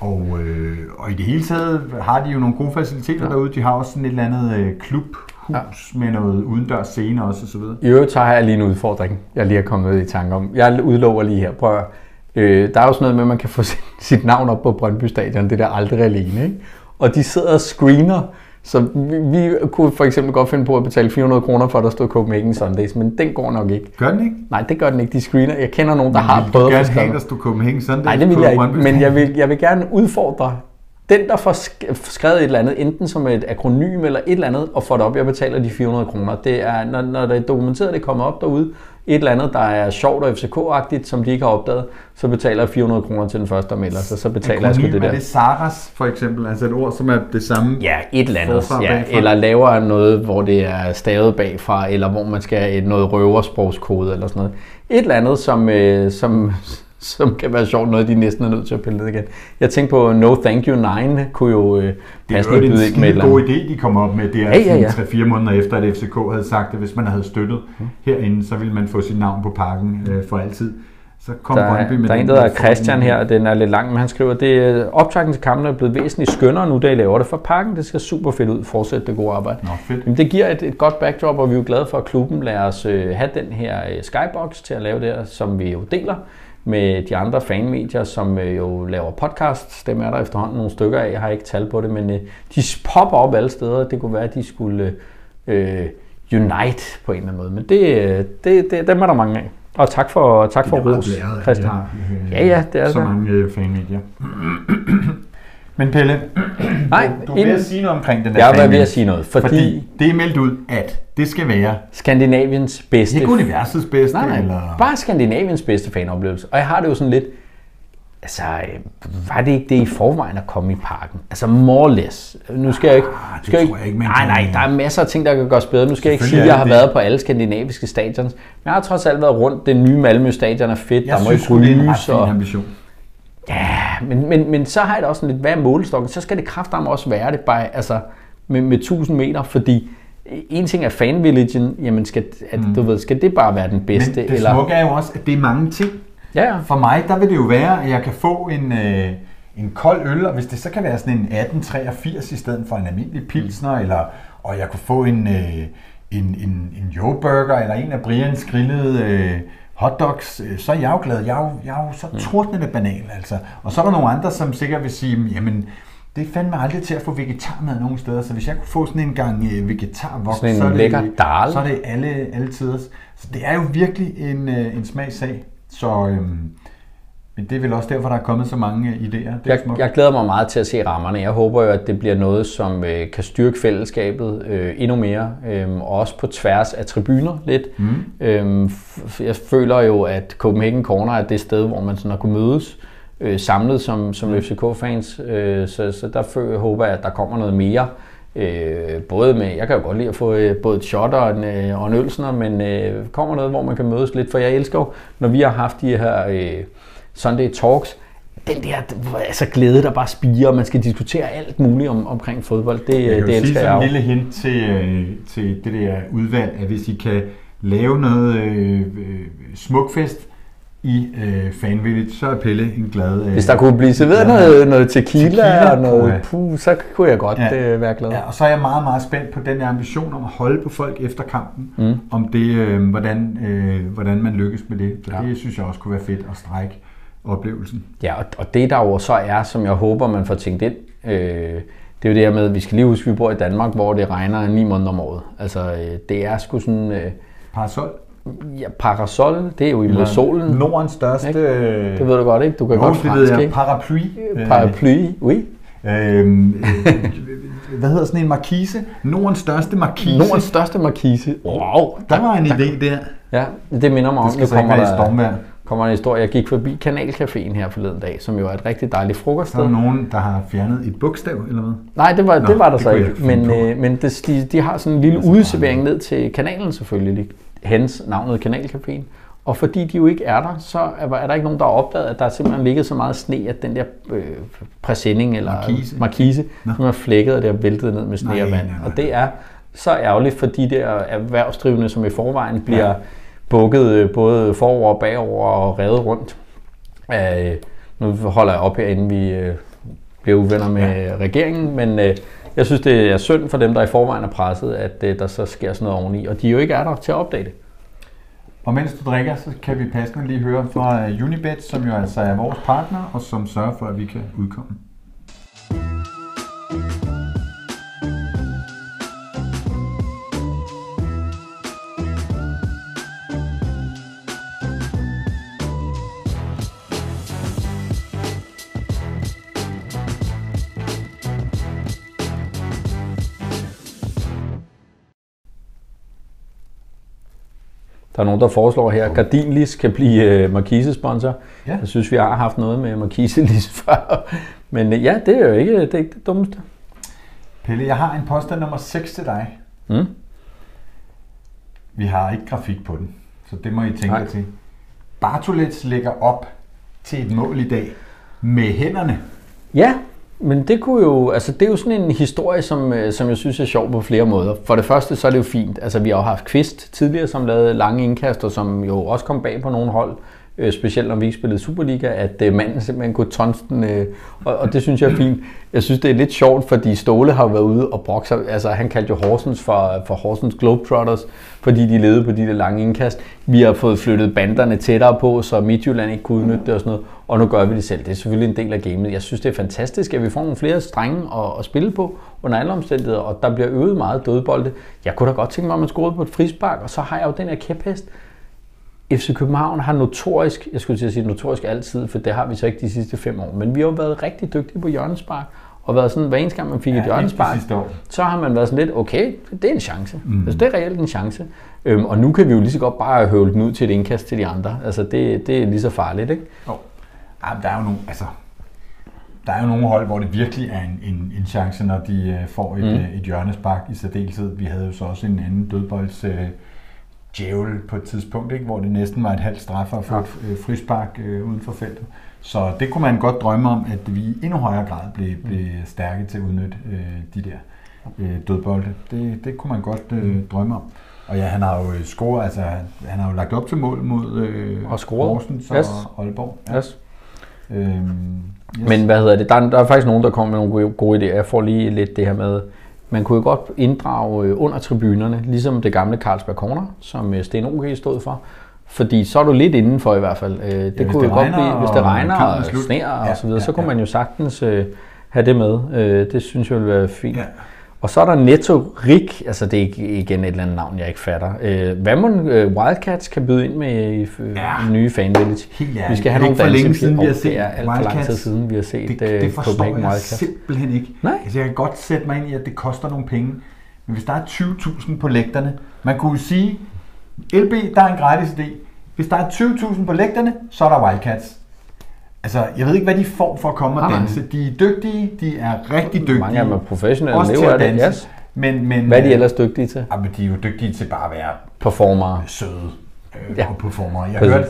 og, øh, og i det hele taget har de jo nogle gode faciliteter ja. derude. De har også sådan et eller andet øh, klubhus ja. med noget udendørs scene også og så videre. I øvrigt så har jeg lige en udfordring, jeg lige er kommet i tanke om. Jeg udlover lige her, prøv at, øh, Der er jo sådan noget med, at man kan få [LAUGHS] sit, sit navn op på Brøndby Stadion, det der aldrig alene, ikke? Og de sidder og screener Så vi, vi kunne for eksempel godt finde på at betale 400 kroner for, at der stod Copenhagen Sundays, men den går nok ikke. Gør den ikke? Nej, det gør den ikke. De screener. Jeg kender nogen, der Men har prøvet at gerne have, der stod Copenhagen Sunday Nej, det vil jeg ikke, men jeg vil, jeg vil gerne udfordre den, der får sk- skrevet et eller andet, enten som et akronym eller et eller andet, og får det op, jeg betaler de 400 kroner. Det er, når, når det er dokumenteret, det kommer op derude, et eller andet, der er sjovt og FCK-agtigt, som de ikke har opdaget, så betaler jeg 400 kroner til den første, der melder sig, så betaler jeg sgu Akronym, det er der. det Saras for eksempel? Altså et ord, som er det samme? Ja, et eller andet. Ja, bagfra. eller laver noget, hvor det er stavet bagfra, eller hvor man skal have noget røversprogskode eller sådan noget. Et eller andet, som, øh, som, som kan være sjovt, noget de næsten er nødt til at pille ned igen. Jeg tænkte på No Thank You 9 kunne jo øh, Det er en byde ind med god idé, de kom op med. Det er Ja, ja, ja. 3-4 måneder efter, at FCK havde sagt, at hvis man havde støttet herinde, så ville man få sit navn på pakken øh, for altid. Så kom Der, Brøndby med der er en, der hedder. Christian her, den er lidt lang, men han skriver, det optrækken til kampen er blevet væsentligt skønnere nu, da I laver det for pakken. Det ser super fedt ud. Fortsæt det gode arbejde. Nå, fedt. Jamen, det giver et, et godt backdrop, og vi er jo glade for, at klubben lader os øh, have den her øh, skybox til at lave det her, som vi jo deler med de andre fanmedier, som øh, jo laver podcasts. Dem er der efterhånden nogle stykker af. Jeg har ikke tal på det, men øh, de popper op alle steder. Det kunne være, at de skulle øh, unite på en eller anden måde. Men det, øh, det, det, dem er der mange af. Og tak for, tak for ros, Christian. Ja, ja, det er Så det. mange fanmedier. Men Pelle, [CLEARS THROAT] Nej, du, du er ved at sige noget omkring den der Jeg var ved at sige noget, fordi, Fordi det er meldt ud, at det skal være Skandinaviens bedste ikke universets bedste, Nej, nej. eller... Bare Skandinaviens bedste fanoplevelse. Og jeg har det jo sådan lidt, altså, øh, var det ikke det i forvejen at komme i parken? Altså, more or less. Nu skal jeg ikke... Ah, Skal jeg tror jeg ikke, nej, nej, der er masser af ting, der kan gøres bedre. Nu skal jeg ikke sige, at jeg har det været på alle skandinaviske stadions. Men jeg har trods alt været rundt. Det nye Malmø stadion er fedt. Jeg der må synes, ikke sgu, det er en ryges. ambition. Ja, men, men, men så har jeg da også sådan lidt, hvad er målestokken? Så skal det kraftedeme også være det bare, altså, med, med 1000 meter, fordi en ting er fanvillagen, jamen skal, at, du ved, skal det bare være den bedste? Mm. Men det eller? smukke er jo også, at det er mange ting. Ja, ja. For mig, der vil det jo være, at jeg kan få en, øh, en kold øl, og hvis det så kan være sådan en 1883 i stedet for en almindelig pilsner, eller, og jeg kunne få en, øh, en, en, en jo-burger, eller en af Brians grillede øh, hotdogs, øh, så er jeg jo glad. Jeg er jo, jeg er jo så tordnende banal, altså. Og så er der nogle andre, som sikkert vil sige, jamen, det er fandme aldrig til at få vegetarmad nogen steder, så hvis jeg kunne få sådan en gang øh, vegetarvoks, så, er det, lækker dal. så er det alle, alle tider. Så det er jo virkelig en, øh, en smagssag. Så øhm, men det er vel også derfor, der er kommet så mange øh, idéer. Det Jeg, smukt. jeg glæder mig meget til at se rammerne. Jeg håber jo, at det bliver noget, som øh, kan styrke fællesskabet øh, endnu mere, øh, og også på tværs af tribuner lidt. Mm. Øh, jeg føler jo, at Copenhagen Corner er det sted, hvor man sådan har kunnet mødes øh, samlet som, som FCK-fans. Øh, så, så der føler, håber jeg, at der kommer noget mere. Øh, både med, jeg kan jo godt lide at få øh, både et shot og en, øh, og en ølsner, men øh, kommer noget, hvor man kan mødes lidt, for jeg elsker jo, når vi har haft de her øh, Sunday Talks, den der altså glæde, der bare spiger, og man skal diskutere alt muligt om, omkring fodbold, det, jeg kan det sige elsker sådan jeg en jo. lille hint til, øh, til det der udvalg, at hvis I kan lave noget øh, øh, smukfest i øh, Fanvillage, så er Pelle en glad... Øh, Hvis der kunne blive serveret noget, noget tequila, Tequila, og noget puha. puh, så kunne jeg godt Ja. øh, være glad. Ja, og så er jeg meget, meget spændt på den der ambition om at holde på folk efter kampen, mm. om det, øh, hvordan, øh, hvordan man lykkes med det. Så Ja. det synes jeg også kunne være fedt at strække oplevelsen. Ja, og, og det der jo så er, som jeg håber, man får tænkt ind, øh, det er jo det her med, at vi skal lige huske, at vi bor i Danmark, hvor det regner ni måneder om året. Altså, øh, det er sgu sådan... Øh, Parasol. ja, parasol, det er jo imod solen. Nordens største... Ikke? Det ved du godt, ikke? Du kan Jo, godt det fransk, jeg. ikke? Paraply. Paraply, oui. Øhm, øh, hvad hedder sådan en markise? Nordens største markise. Nordens største markise. Wow. Der var en idé der. Ja, det minder mig om, Det skal så ikke være i der, stormvejr. Kommer en historie. Jeg gik forbi Kanalcaféen her forleden dag, som jo er et rigtig dejligt er frokoststed. der nogen, der har fjernet et bogstav, eller hvad? Nej, det var, Nå, det var der det så ikke. Men, øh, men det, de, de har sådan en lille er udeservering ned til kanalen selvfølgelig. Hens navnet Kanalcaféen. Og fordi de jo ikke er der, så er, er der ikke nogen, der har opdaget, at der er simpelthen ligget så meget sne, at den der øh, præsending eller Markise. markise Nå. som er flækket, og det er væltet ned med sne Nej, og vand. nej, nej. Og det er så ærgerligt for de der erhvervsdrivende, som i forvejen bliver ja. Bukket øh, både forover og bagover og revet rundt. Øh, nu holder jeg op her, inden vi øh, bliver uvenner med ja. regeringen, men øh, jeg synes, det er synd for dem, der i forvejen er presset, at øh, der så sker sådan noget oveni, og de jo ikke er der til at opdage det. Og mens du drikker, så kan vi passende lige høre fra øh, Unibet, som jo altså er vores partner, og som sørger for, at vi kan udkomme. Er nogen, der foreslår her, at Gardinlis kan blive øh, Marquise-sponsor. Ja. Jeg synes, vi har haft noget med Marquise-lis [LAUGHS] før. Men øh, ja, det er jo ikke det, er ikke det dummeste. Pelle, jeg har en påstand nummer 6 til dig. Mm. Vi har ikke grafik på den, så det må I tænke jer til. Bartolets lægger op til et mål i dag med hænderne. Ja, men det kunne jo, altså det er jo sådan en historie, som, øh, som jeg synes er sjov på flere måder. For det første, så er det jo fint. Altså vi har jo haft Kvist tidligere, som lavede lange indkaster, som jo også kom bag på nogle hold. Øh, specielt når vi ikke spillede Superliga, at øh, manden simpelthen kunne tonse den. Øh, og, og, det synes jeg er fint. Jeg synes, det er lidt sjovt, fordi Ståle har været ude og brokke sig. Altså han kaldte jo Horsens for, for Horsens Globetrotters, fordi de levede på de der lange indkast. Vi har fået flyttet banderne tættere på, så Midtjylland ikke kunne udnytte det og sådan noget. Og nu gør vi det selv. Det er selvfølgelig en del af gamet. Jeg synes, det er fantastisk, at vi får nogle flere strenge at, at spille på under alle omstændigheder, og der bliver øvet meget dødbolde. Jeg kunne da godt tænke mig, at man scorede på et frispark, og så har jeg jo den her kæphest. FC København har notorisk, jeg skulle til at sige notorisk altid, for det har vi så ikke de sidste fem år, men vi har jo været rigtig dygtige på hjørnespark, og været sådan, hver eneste gang man fik Ja, et hjørnespark, så har man været sådan lidt, okay, det er en chance. Mm. Altså, det er reelt en chance. Øhm, og nu kan vi jo lige så godt bare høvle den ud til et indkast til de andre. Altså, det, det er lige så farligt, ikke? Jo. Ja, der er jo nogle, altså, der er jo nogle hold, hvor det virkelig er en, en, en chance, når de øh, får et, Mm. mm. et hjørnespark i særdeleshed. Vi havde jo så også en anden dødbolds øh, djævel på et tidspunkt, ikke? hvor det næsten var et halvt straf at få Ja. et øh, frispark øh, uden for feltet. Så det kunne man godt drømme om, at vi i endnu højere grad blev, blev stærke til at udnytte øh, de der øh, dødbolde. Det, det kunne man godt øh, drømme om. Og ja, han har jo øh, scoret, altså han, har jo lagt op til mål mod øh, Og scoret. Horsens og Yes. Aalborg. Yes. Øhm, yes. Men hvad hedder det? Der er, der er faktisk nogen, der kommer med nogle gode, gode idéer. Jeg får lige lidt det her med, man kunne jo godt inddrage øh, under tribunerne, ligesom det gamle Carlsberg Corner, som øh, Sten OG stod for. Fordi så er du lidt indenfor i hvert fald. Øh, Det hvis kunne det jo godt blive, hvis det og regner er og sneer og Ja, så videre, ja, så kunne ja. man jo sagtens øh, have det med. Øh, Det synes jeg ville være fint. Ja. Og så er der Netto Rik, altså det er igen et eller andet navn, jeg ikke fatter. Øh, Hvad må øh, Wildcats kan byde ind med i øh, Ja. nye fan village? Helt ærligt. Vi skal have nogle for længe siden, vi har set Det er alt for lang tid Wildcats. siden, vi har set Det, øh, det forstår Copenhagen jeg Wildcats. simpelthen ikke. Nej. Altså, jeg kan godt sætte mig ind i, at det koster nogle penge. Men hvis der er 20.000 på lægterne, man kunne sige, LB, der er en gratis idé. Hvis der er 20.000 på lægterne, så er der Wildcats. Altså, jeg ved ikke, hvad de får for at komme og danse. De er dygtige, de er rigtig dygtige. Mange af dem er professionelle, Også til lever af at det. danse. Yes. Men, men, Hvad er de øh, ellers dygtige til? Ja, men de er jo dygtige til bare at være Performere. søde øh, Ja. performere. Jeg Præcis. hørte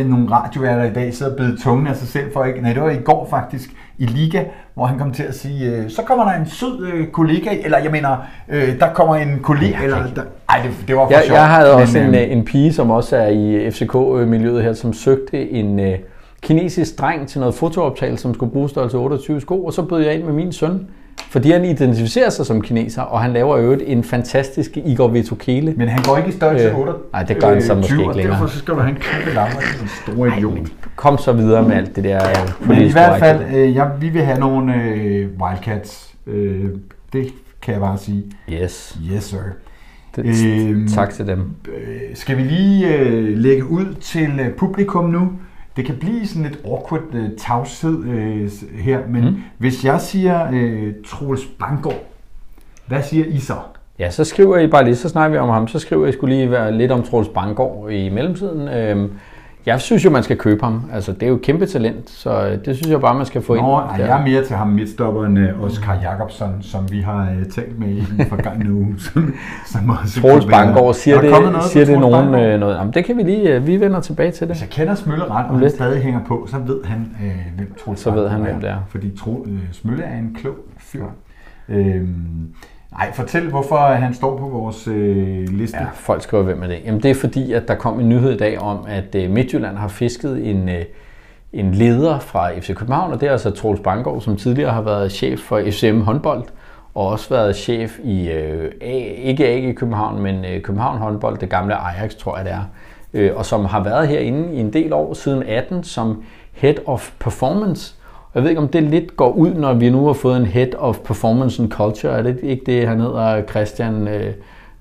øh, nogle radioværter i dag sidde og bide tungen af sig selv for ikke... Nej, det var i går faktisk i Liga, hvor han kom til at sige, øh, så kommer der en sød øh, kollega, eller jeg mener, øh, der kommer en kollega, eller... Der, ej, det, det var for Jeg, sjovt. jeg havde også men, en, øh, øh, en pige, som også er i FCK-miljøet her, som søgte en øh, kinesisk dreng til noget fotooptagelse, som skulle bruge størrelse 28 sko, og så bød jeg ind med min søn, fordi han identificerer sig som kineser, og han laver øvrigt en fantastisk Igor Vitokele. men han går ikke i størrelse Øh, 8. nej, det gør han så måske ikke og længere. Derfor så skal du have en kæmpe lammer en stor idiot. Kom så videre med alt det der øh, Men i hvert fald, øh, ja, vi vil have nogle øh, Wildcats. Øh, det kan jeg bare sige. Yes. Yes, sir. Det, Øhm, tak til dem. Øh, skal vi lige øh, lægge ud til øh, publikum nu? Det kan blive sådan lidt awkward øh, tavshed øh, her, men Mm. hvis jeg siger øh, Troels Banggaard, hvad siger I så? Ja, så skriver I bare lige, så snakker vi om ham, så skriver I skulle lige være lidt om Troels Banggaard i mellemtiden. Øhm, jeg synes jo, man skal købe ham. Altså, det er jo et kæmpe talent, så øh, det synes jeg bare, man skal få Nå, ind. ej, jeg er mere til ham midtstopperen øh, Oscar Jacobsen, som vi har øh, talt med i den forgangne uge. [LAUGHS] Som, som også Troels Banggaard, siger Er det, noget siger det nogen øh, noget? Jamen, det kan vi lige, øh, vi vender tilbage til Hvis det. jeg kender Smølle ret, og han stadig hænger på, så ved han, øh, hvem Troels Så ved han, hvem det er. Fordi Tro, øh, Smølle er en klog fyr. Øhm, ej, fortæl, hvorfor han står på vores øh, liste. Ja, folk skriver, hvem er det? Jamen, det er fordi, at der kom en nyhed i dag om, at øh, Midtjylland har fisket en, øh, en leder fra FC København, og det er altså Troels Banggaard, som tidligere har været chef for FCM håndbold, og også været chef i, øh, A, ikke AG i København, men øh, København håndbold, det gamle Ajax, tror jeg det er, øh, og som har været herinde i en del år, siden 18, som Head of Performance. Jeg ved ikke, om det lidt går ud, når vi nu har fået en Head of Performance and Culture. Er det ikke det, han hedder Christian, øh,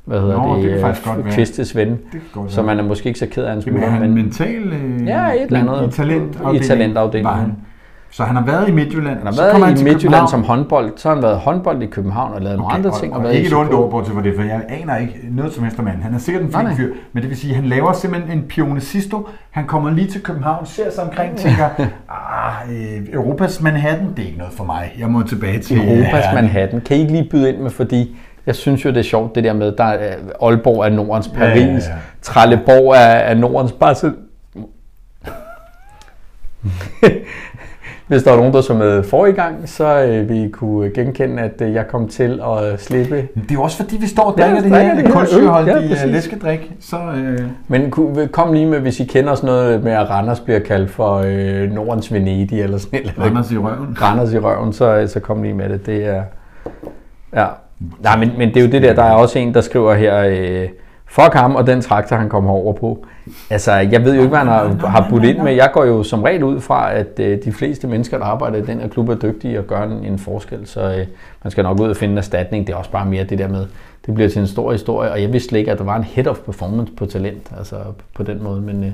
hvad hedder Nå, det, det. Kvistes ven, så man er måske ikke så ked af hans er smutter, han men mental? Øh, Ja, et eller andet. I talentafdelingen. I talentafdelingen. Var han. Så han har været i Midtjylland. Han har så været kommer i han Midtjylland København. som håndbold, så har han været håndbold i København og lavet nogle andre ting. Og, og været i ikke et ondt ord på til for det, for jeg aner ikke noget som helst om. Han er sikkert en fin nej. fyr, men det vil sige, at han laver simpelthen en pionesisto. Han kommer lige til København, ser sig omkring, tænker, ah, øh, Europas Manhattan, det er ikke noget for mig. Jeg må tilbage til Europas Herning." Manhattan. Kan I ikke lige byde ind med, fordi jeg synes jo, det er sjovt, det der med, der er Aalborg er Nordens Ja, ja, Paris, ja. Trelleborg er, er Nordens Barcelona. [LAUGHS] Hvis der var nogen, der så med forrige gang, så øh, vil I kunne genkende, at øh, jeg kom til at slippe. Det er jo også fordi, vi står og Ja, drikker det her det her øl. kulsyreholdige Ja, ja, læskedrik. Så, øh, Men kom lige med, hvis I kender sådan noget med, at Randers bliver kaldt for øh, Nordens Venedig eller sådan et eller andet. Randers i røven. Randers i røven, så, så kom lige med det. Det er... Ja. Nej, men, men det er jo det der, der er også en, der skriver her, øh, fuck ham og den traktor, han kommer over på. Altså, jeg ved jo ikke, hvad han har, har budt ind med. Jeg går jo som regel ud fra, at øh, de fleste mennesker, der arbejder i den her klub, er dygtige og gør en, en forskel. Så øh, man skal nok ud og finde en erstatning. Det er også bare mere det der med, det bliver til en stor historie. Og jeg vidste slet ikke, at der var en head of performance på talent, altså på den måde. Men øh,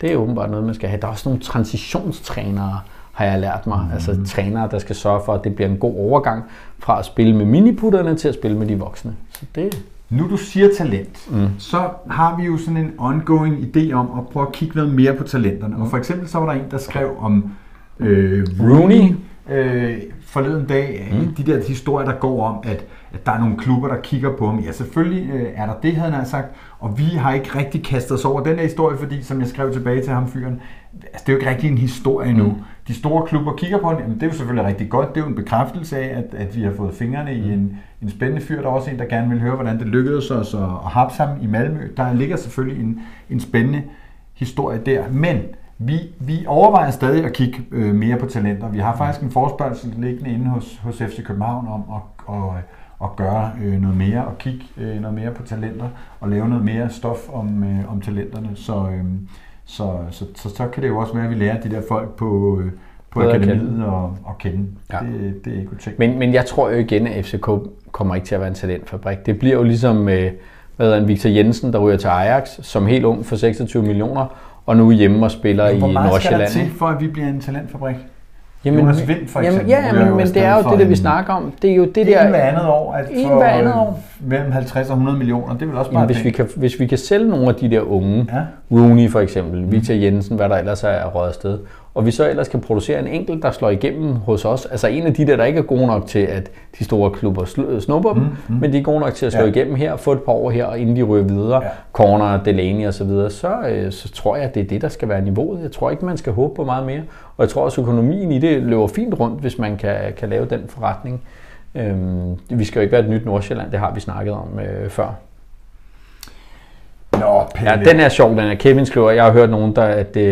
det er åbenbart noget, man skal have. Der er også nogle transitionstrænere, har jeg lært mig. Mm. Altså trænere, der skal sørge for, at det bliver en god overgang fra at spille med miniputterne til at spille med de voksne. Så det, Nu du siger talent, mm. så har vi jo sådan en ongoing idé om at prøve at kigge noget mere på talenterne. Mm. Og for eksempel så var der en, der skrev om øh, Rooney. øh, forleden dag, mm. de der historier, der går om, at, at der er nogle klubber, der kigger på ham. Ja, selvfølgelig øh, er der det, havde han sagt, og vi har ikke rigtig kastet os over den her historie, fordi, som jeg skrev tilbage til ham fyren, altså, det er jo ikke rigtig en historie nu. Mm. De store klubber kigger på den, jamen, det er jo selvfølgelig rigtig godt, det er jo en bekræftelse af, at, at vi har fået fingrene i en, en spændende fyr. Der er også en, der gerne vil høre, hvordan det lykkedes os at, at hapse ham i Malmø. Der ligger selvfølgelig en, en spændende historie der, men vi, vi overvejer stadig at kigge øh, mere på talenter. Vi har faktisk en forespørgsel liggende inde hos, hos FC København om at, at, at gøre øh, noget mere og kigge øh, noget mere på talenter og lave noget mere stof om, øh, om talenterne. Så, øh, så, så, så, så kan det jo også være, at vi lærer de der folk på, øh, på akademiet at, at kende. Ja. Det, det er ikke utænkt. men, men jeg tror jo igen, at FCK kommer ikke til at være en talentfabrik. Det bliver jo ligesom øh, hvad han, Victor Jensen, der ryger til Ajax, som helt ung for 26 millioner, og nu er hjemme og spiller i Hvor meget skal der Nordsjælland. til, for at vi bliver en talentfabrik? Jamen, Jonas Vind for jamen, eksempel ja, ryger jo men, men det er jo det, der vi en- snakker om. Det er jo det, Det der... er en hver andet år, at En hver andet øh, år. mellem 50 og 100 millioner, det vel også bare Jamen, hvis, vi kan, hvis vi kan sælge nogle af de der unge, Ja. Rooney for eksempel, mm. Victor Jensen, hvad der ellers er røget afsted, og vi så ellers kan producere en enkelt, der slår igennem hos os, altså en af de der, der ikke er gode nok til, at de store klubber sl- snupper dem, mm. men de er gode nok til at slå Ja. igennem her, få et par år her, og inden de ryger videre, Ja. Corner, Delaney og så videre, så, øh, så tror jeg, at det er det, der skal være niveauet. Jeg tror ikke, man skal håbe på meget mere, og jeg tror også, at økonomien i det løber fint rundt, hvis man kan, kan lave den forretning. Øhm, vi skal jo ikke være et nyt Nordsjælland, det har vi snakket om øh, før. Nå, Pelle. Ja, den er sjov, den er. Kevin skriver, jeg har hørt nogen, der, at uh,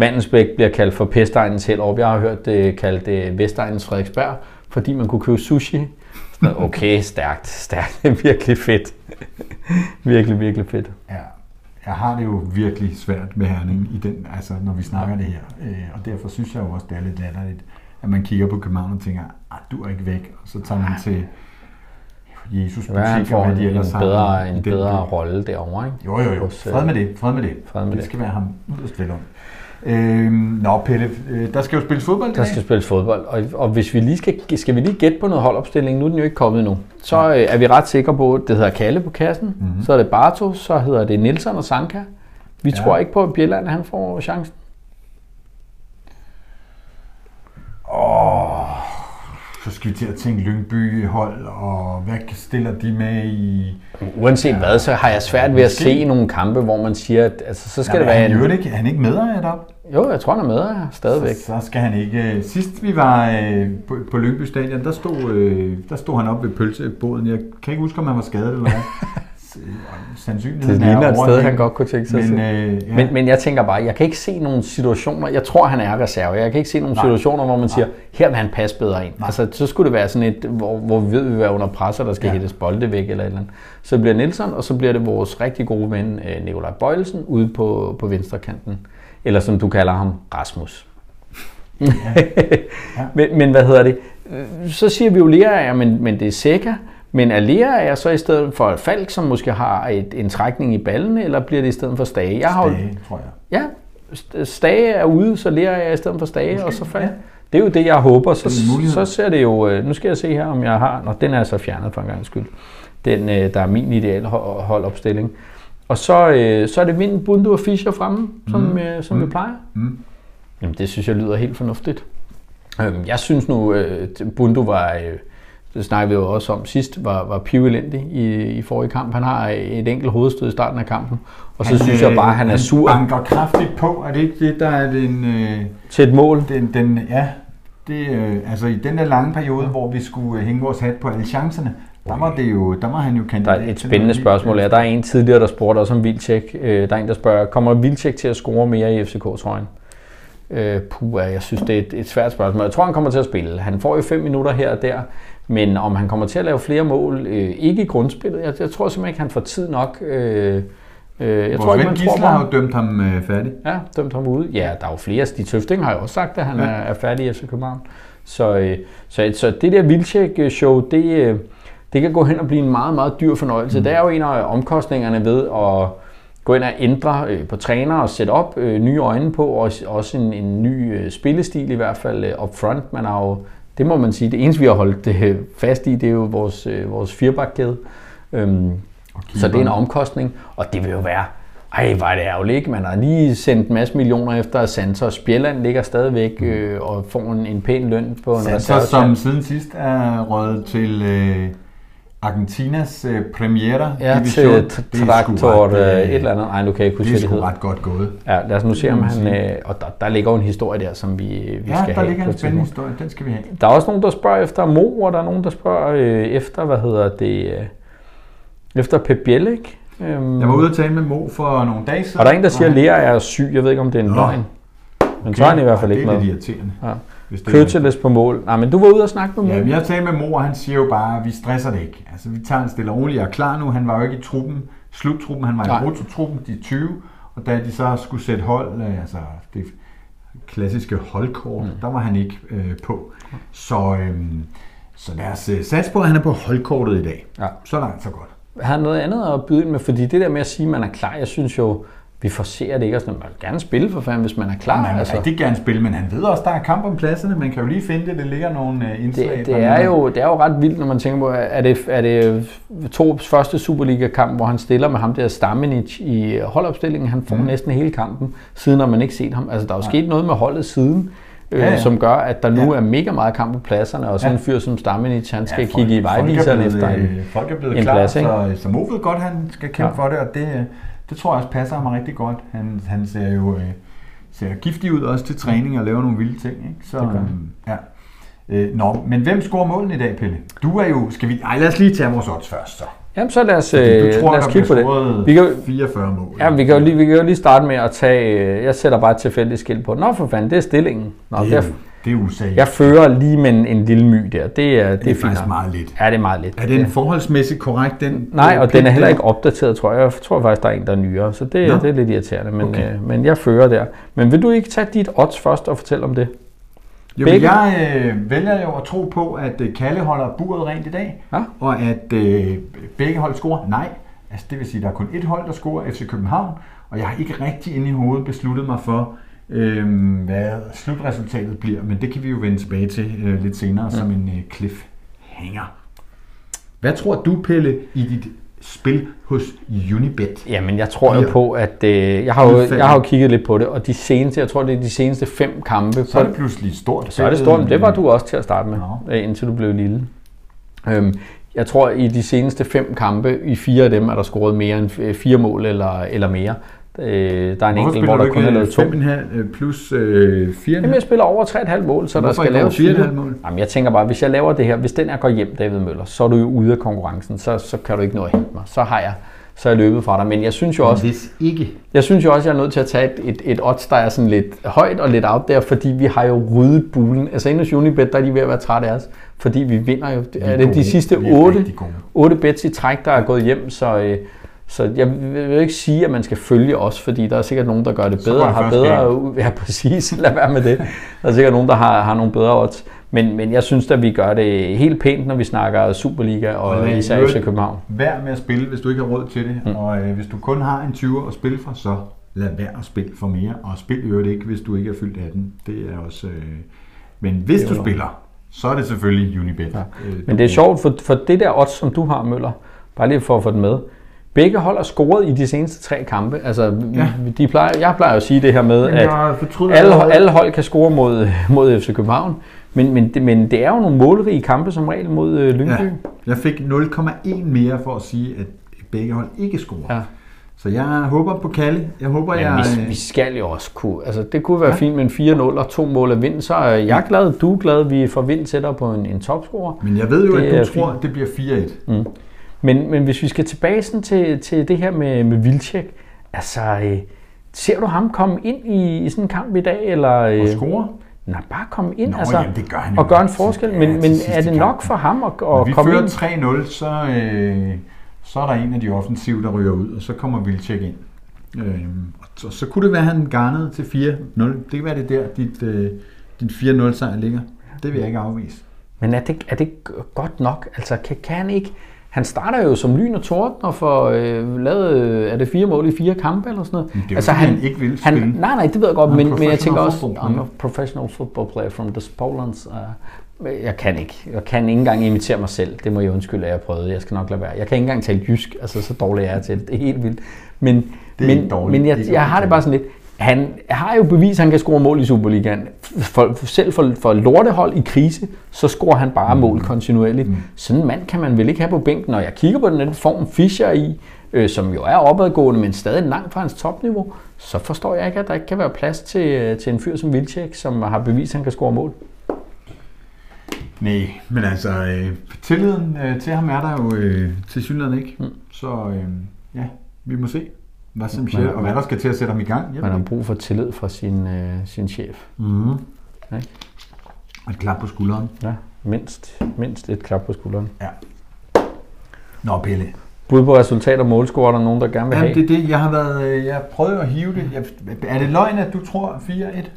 Mandensbæk bliver kaldt for Pestegnens Hellerup. Jeg har hørt det kaldt uh, Vestegnens Frederiksberg, fordi man kunne købe sushi. Okay, stærkt, stærkt. Det [LAUGHS] er virkelig fedt. [LAUGHS] virkelig, virkelig fedt. Ja, jeg har det jo virkelig svært med Herning, i den, altså, når vi snakker det her. Øh, og derfor synes jeg jo også, det er lidt latterligt, at man kigger på København og tænker, ah, du er ikke væk. Og så tager man til Jesus butik får hvad de ellers en bedre, en bedre rolle derovre, ikke? Jo, jo, jo. Øh, Fred med det. Fred med det. Fred med det det. skal være ham yderst vel om. Øhm, nå, Pelle, øh, der skal jo spilles fodbold Der skal spilles fodbold, og, og hvis vi lige skal, skal vi lige gætte på noget holdopstilling, nu er den jo ikke kommet endnu, så øh, er vi ret sikre på, at det hedder Kalle på kassen, mm-hmm. så er det Barto, så hedder det Nielsen og Sanka. Vi ja. tror ikke på, at Bjelland han får chancen. Åh, så skal vi til at tænke Lyngby hold, og hvad stiller de med i... Uanset hvad, så har jeg svært ved at se nogle kampe, hvor man siger, at altså, så skal Jamen, det være han, en... ikke, han ikke medejer deroppe? Jo, jeg tror, han er med her stadigvæk. Så, så skal han ikke... Sidst vi var øh, på, på Lyngby Stadion, der stod, øh, der stod han op ved pølseboden. Jeg kan ikke huske, om han var skadet eller hvad. [LAUGHS] Sandsynligheden Det ligner er et sted, han godt kunne tænke sig Men, øh, ja. Men, men jeg tænker bare, jeg kan ikke se nogle situationer, jeg tror, han er reserve, jeg kan ikke se nogle Nej. situationer, hvor man siger, her vil han passe bedre ind. Nej. Altså, så skulle det være sådan et, hvor, hvor vi ved, vi være under pres, og der skal Ja. ja. hættes bolde væk eller et eller andet. Så bliver Nielsen, og så bliver det vores rigtig gode ven, øh, Nikolaj Bøjelsen, ude på, på venstre kanten. Eller som du kalder ham, Rasmus. [LAUGHS] Ja. men, men hvad hedder det? Øh, Så siger vi jo Lea, men, men det er Seca. Men er Lea er så i stedet for Falk, som måske har et, en trækning i ballen, eller bliver det i stedet for Stage? Jeg har jo, Stage, tror jeg. Ja, St- Stage er ude, så Lea er i stedet for Stage, Måske, og så Falk. ja. Det er jo det, jeg håber. Så, så ser det jo... øh, Nu skal jeg se her, om jeg har... Nå, den er så fjernet for en gang skyld. Den, øh, der er min ideelle ho- holdopstilling. Og så, øh, så er det Vind, Bundu og Fischer fremme, som, Mm. øh, som Mm. vi plejer. Mm. Jamen, det synes jeg lyder helt fornuftigt. Øhm, Jeg synes nu, at Bundu var, øh, det snakkede vi jo også om sidst, var, var pivelendig i, i forrige kamp. Han har et enkelt hovedstød i starten af kampen, og så Han, synes jeg øh, bare, at han er sur banker kraftigt på. Er det ikke det, der er den... Øh, til et mål. den, den ja, det, øh, altså i den der lange periode, hvor vi skulle øh, hænge vores hat på alle chancerne, der var, det jo, der var han jo Der kandidat. er et spændende spørgsmål. Ja, der er en tidligere, der spurgte også om Vilcek. Øh, Der er en, der spørger, kommer Vilcek til at score mere i FCK-trøjen? Øh, puh, jeg synes, det er et, et svært spørgsmål. Jeg tror, han kommer til at spille. Han får jo fem minutter her og der, men om han kommer til at lave flere mål, øh, ikke i grundspillet. Jeg, jeg tror simpelthen ikke, han får tid nok. Øh, øh, jeg Vores tror ikke, man tror på Gisler har jo dømt ham øh, færdig. Ja, dømt ham ude. Ja, der er jo flere. Stig Tøfting har jo også sagt, at han Ja. er, er færdig i FC København. Så, øh, så, så det der Vilcek-show, det, øh, det kan gå hen og blive en meget, meget dyr fornøjelse. Mm. Det er jo en af omkostningerne ved at gå ind og ændre øh, på træner og sætte op øh, nye øjne på, og også- også en, en ny øh, spillestil i hvert fald øh, up front. Man har jo, det må man sige, det eneste vi har holdt øh, fast i, det er jo vores, øh, vores firebakkæde. Øhm, så det er en omkostning, og det vil jo være, ej, hvor er det ærgerligt, ikke? Man har lige sendt en masse millioner efter Santos. Bjelland ligger stadigvæk øh, og får en, en pæn løn på en Santos, som siden sidst er røget til øh, Argentinas øh, Primera Ja, Division. til Det traktor ret, øh, øh, et eller andet. Ej, nu kan jeg ikke huske, Det er det sgu hedder. ret godt gået. Ja, lad os nu se, Det om han... sige. Øh, og der, der ligger jo en historie der, som vi, vi Ja, skal der have. ligger på en et spændende historie. Den skal vi have. Der er også nogen, der spørger efter Mo, og der er nogen, der spørger øh, efter, hvad hedder det, øh, efter Pep Bielik. Øhm, Jeg var ude og tale med Mo for nogle dage siden. og der er en, der siger, at Lea er syg. Jeg ved ikke, om det er en Nå. løgn. Men så er han i hvert fald ikke Det er med. lidt irriterende. Ja. Hvis det er. Køteles på mål. Nej, men du var ude og snakke med Mo. Ja, vi har talt med mor, og han siger jo bare, at vi stresser det ikke. Altså, vi tager en stille og roligt. Jeg er klar nu. Han var jo ikke i truppen, sluttruppen, han var Nej. i rototruppen, de 20. Og da de så skulle sætte hold, øh, altså det klassiske holdkort, mm. der var han ikke øh, på. Så, øh, så lad os øh, satse på, at han er på holdkortet i dag. Ja. Så langt, så godt. har noget andet at byde ind med, fordi det der med at sige, at man er klar, jeg synes jo, vi forser det ikke, og sådan, man vil gerne spille for fanden, hvis man er klar. Man vil altså. rigtig gerne spille, men han ved også, der er kamp om pladserne. Man kan jo lige finde det, det ligger nogle øh, indslag. Det, det, er jo, det er jo ret vildt, når man tænker på, er det, er det Torps første Superliga-kamp, hvor han stiller med ham der Stamenic i holdopstillingen. Han får mm. næsten hele kampen, siden har man ikke set ham. Altså, der er jo sket noget med holdet siden, øh, Ja, ja. som gør, at der nu Ja. er mega meget kamp på pladserne, og sådan Ja. en fyr som Stamenic, han skal Ja, ja, kigge i folk- folk er vejviseren efter en, øh, Folk er blevet en klar, plads, ikke? så, så Mo ved godt, han skal kæmpe Ja. for det, og det, øh, det tror jeg også passer ham rigtig godt. Han, han ser jo øh, ser giftig ud også til træning og laver nogle vilde ting. Ikke? Så, Det gør han. øhm, ja. Øh, nå, men hvem scorer målen i dag, Pelle? Du er jo... Skal vi, ej, lad os lige tage vores odds først, så. Jamen, så lad os, Fordi øh, du tror, lad os kigge på det. Vi kan, 44 mål. ja, vi kan, jo lige, vi kan jo lige starte med at tage... øh, Jeg sætter bare et tilfældigt skilt på. Nå, for fanden, det er stillingen. Nå, det, er, det er usagt. jeg fører lige med en, en lille my der. Det er, det det er faktisk nok. meget lidt. Ja, det er meget lidt. Er den forholdsmæssigt korrekt, den? Nej, og den er heller ikke opdateret, tror jeg. Jeg tror faktisk, der er en, der er nyere, så det, Nå. det er lidt irriterende, men, Okay. øh, men jeg fører der. Men vil du ikke tage dit odds først og fortælle om det? Jo, Begge? jeg øh, vælger jo at tro på, at øh, Kalle holder buret rent i dag, Ja. og at øh, begge hold scorer. Nej, altså det vil sige, at der er kun ét hold, der scorer FC København, og jeg har ikke rigtig inde i hovedet besluttet mig for, øh, hvad slutresultatet bliver, men det kan vi jo vende tilbage til øh, lidt senere mm. som en øh, cliffhanger. Hvad tror du, Pelle, i dit spil hos Unibet? Jamen, jeg tror jo på, at øh, jeg, har jo, jeg har jo kigget lidt på det, og de seneste, jeg tror, det er de seneste fem kampe. Så er det pludselig stort. så er det stort, men det var du også til at starte med, Nå. øh, indtil du blev lille. Øhm, jeg tror, i de seneste fem kampe, i fire af dem er der scoret mere end fire mål eller, eller mere. Øh, der er en Hvorfor enkelt, hvor der kun er lavet to. ikke 5,5 plus øh, 4,5? Jamen, jeg spiller over 3,5 mål, så der Hvorfor skal ikke over laves 4,5 mål? Jamen, jeg tænker bare, hvis jeg laver det her, hvis den er går hjem, David Møller, så er du jo ude af konkurrencen, så, så kan du ikke nå at hente mig. Så har jeg, så er jeg løbet fra dig. Men jeg synes jo også, Hvis ikke. jeg synes jo også, jeg er nødt til at tage et, et, et odds, der er sådan lidt højt og lidt out der, fordi vi har jo ryddet bulen. Altså inde hos Unibet, der er de ved at være trætte af os, fordi vi vinder jo. Er det gode. de sidste Vi er otte, otte bets i træk, der er gået hjem, så, øh, så jeg vil jo ikke sige, at man skal følge os, fordi der er sikkert nogen, der gør det bedre, det har bedre, [LAUGHS] ja præcis, lad være med det. Der er sikkert nogen, der har, har nogle bedre odds. Men, men jeg synes at vi gør det helt pænt, når vi snakker Superliga og, Og det er især FC København. Vær med at spille, hvis du ikke har råd til det. Mm. Og øh, hvis du kun har en 20 at spille for, så lad være at spille for mere. Og spil i øvrigt ikke, hvis du ikke er fyldt 18. Det er også øh, Men hvis du spiller, så er det selvfølgelig Unibet. Ja. Men det er sjovt, for, for det der odds, som du har, Møller, bare lige for at få den med. Begge hold har scoret i de seneste tre kampe. Altså, ja. de plejer, jeg plejer at sige det her med, at alle, alle hold kan score mod, mod FC København. Men, men, det, men det er jo nogle målrige kampe som regel mod øh, Lyngby. Ja. Jeg fik 0,1 mere for at sige, at begge hold ikke scorer. Ja. Så jeg håber på Kalle. Jeg håber, Men jeg... Vi, vi skal jo også kunne... Altså, det kunne være ja. fint med en 4-0 og to mål af vind. Så er jeg glad, du er glad, vi får vind tættere på en, en topscorer. Men jeg ved jo, det at du tror, fint. det bliver 4-1. Mm. Men, men hvis vi skal tilbage sådan til, til det her med, med Vilcek, altså... Øh, ser du ham komme ind i, i sådan en kamp i dag? Eller, øh, og score? Nej, bare komme ind Nå, altså, jamen, det gør han og gøre en forskel. Men, men er det nok for ham at, at komme ind? Hvis vi fører 3-0, så, øh, så er der en af de offensive, der ryger ud, og så kommer Vilcek ind. Øh, og så, så kunne det være, at han garnede til 4-0. Det kan være, det der, dit, øh, din 4-0-sejr ligger. Det vil jeg ikke afvise. Men er det, er det godt nok? Altså, kan, kan han ikke... Han starter jo som lyn og torden og får øh, lavet, er det fire mål i fire kampe eller sådan noget? Men det er altså, han, han ikke vil spille. Han, nej, nej, det ved jeg godt, men, men jeg tænker også, I'm a professional football player from the Poland. Uh, jeg kan ikke. Jeg kan ikke engang imitere mig selv. Det må jeg undskylde, at jeg prøvede. Jeg skal nok lade være. Jeg kan ikke engang tale jysk. Altså, så dårlig er jeg til det. Det er helt vildt. Men, det er men, dårligt. men jeg, jeg har det bare sådan lidt, han har jo bevist, at han kan score mål i Superligaen. For, selv for, for lortehold i krise, så scorer han bare mål mm. kontinuerligt. Mm. Sådan en mand kan man vel ikke have på bænken. Når jeg kigger på den form Fischer i, øh, som jo er opadgående, men stadig langt fra hans topniveau, så forstår jeg ikke, at der ikke kan være plads til, øh, til en fyr som Vilcek, som har bevist, at han kan score mål. Nej, men altså, øh, tilliden øh, til ham er der jo øh, til synligheden ikke. Mm. Så øh, ja, vi må se. Hvad som chef, og hvad der skal til at sætte ham i gang. Jeg man har brug for tillid fra sin, øh, sin chef. Mm. Ja. Et klap på skulderen. Ja, mindst, mindst et klap på skulderen. Ja. Nå, Pelle. Bud på resultat og målscore, er der nogen, der gerne vil Jamen, have? det er det. Jeg har været, øh, jeg prøvet at hive det. Jeg, er det løgn, at du tror 4-1?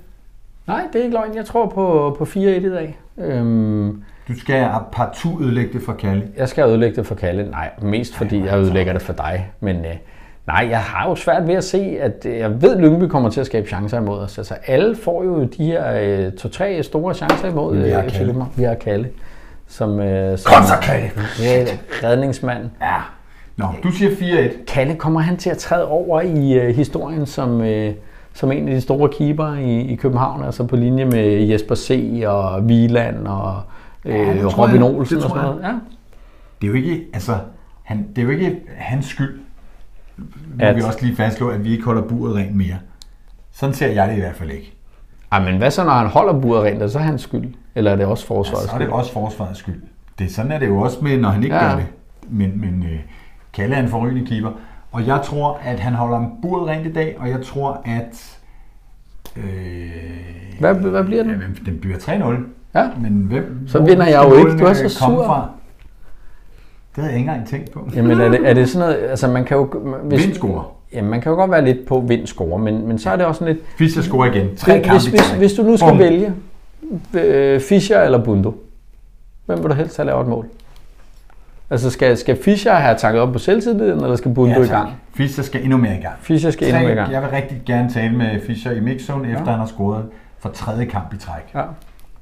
Nej, det er ikke løgn. Jeg tror på, på 4-1 i dag. Øhm, du skal partout ødelægge det for Kalle? Jeg skal ødelægge det for Kalle. Nej, mest fordi Ej, jeg ødelægger det for dig. Men øh, Nej, jeg har jo svært ved at se, at øh, jeg ved, at Lyngby kommer til at skabe chancer imod os. Altså, alle får jo de her øh, to-tre store chancer imod vi har øh, Kalle. Vi har Kalle. Som, øh, som Kalle! Ja, redningsmand. Ja. Nå, du siger 4-1. Kalle, kommer han til at træde over i øh, historien som, øh, som en af de store keeper i, i København, altså på linje med Jesper C. og Wieland og øh, ja, Robin Olsen og sådan noget? Ja. Det er jo ikke, altså, han, det er jo ikke hans skyld, må at, vi også lige fastslå, at vi ikke holder buret rent mere. Sådan ser jeg det i hvert fald ikke. Ej, men hvad så, når han holder buret rent, så er hans skyld? Eller er det også forsvarets ja, så er det også forsvarets skyld. Det, sådan er det jo også med, når han ikke ja. gør det. Men, men uh, Kalle er en forrygende keeper. Og jeg tror, at han holder buret rent i dag, og jeg tror, at... Øh, hvad, hvad bliver den? Ja, den bliver 3-0. Ja, men hvem, så vinder jeg jo ikke. Du er så sur. Fra? Det havde jeg ikke engang tænkt på. Jamen er det, er det sådan noget, altså man kan jo... Hvis, vindscore. Jamen man kan jo godt være lidt på vindscore, men, men så er det også sådan lidt... Fischer score igen. Tre hvis, kampe hvis, hvis, du nu skal Bum. vælge øh, Fischer eller Bundo, hvem vil du helst have lavet et mål? Altså skal, skal Fischer have takket op på selvtilliden, eller skal Bundo ja, i gang? Fischer skal endnu mere i gang. Fischer skal endnu mere i gang. Jeg vil rigtig gerne tale med Fischer i mixzone, efter ja. han har scoret for tredje kamp i træk. Ja.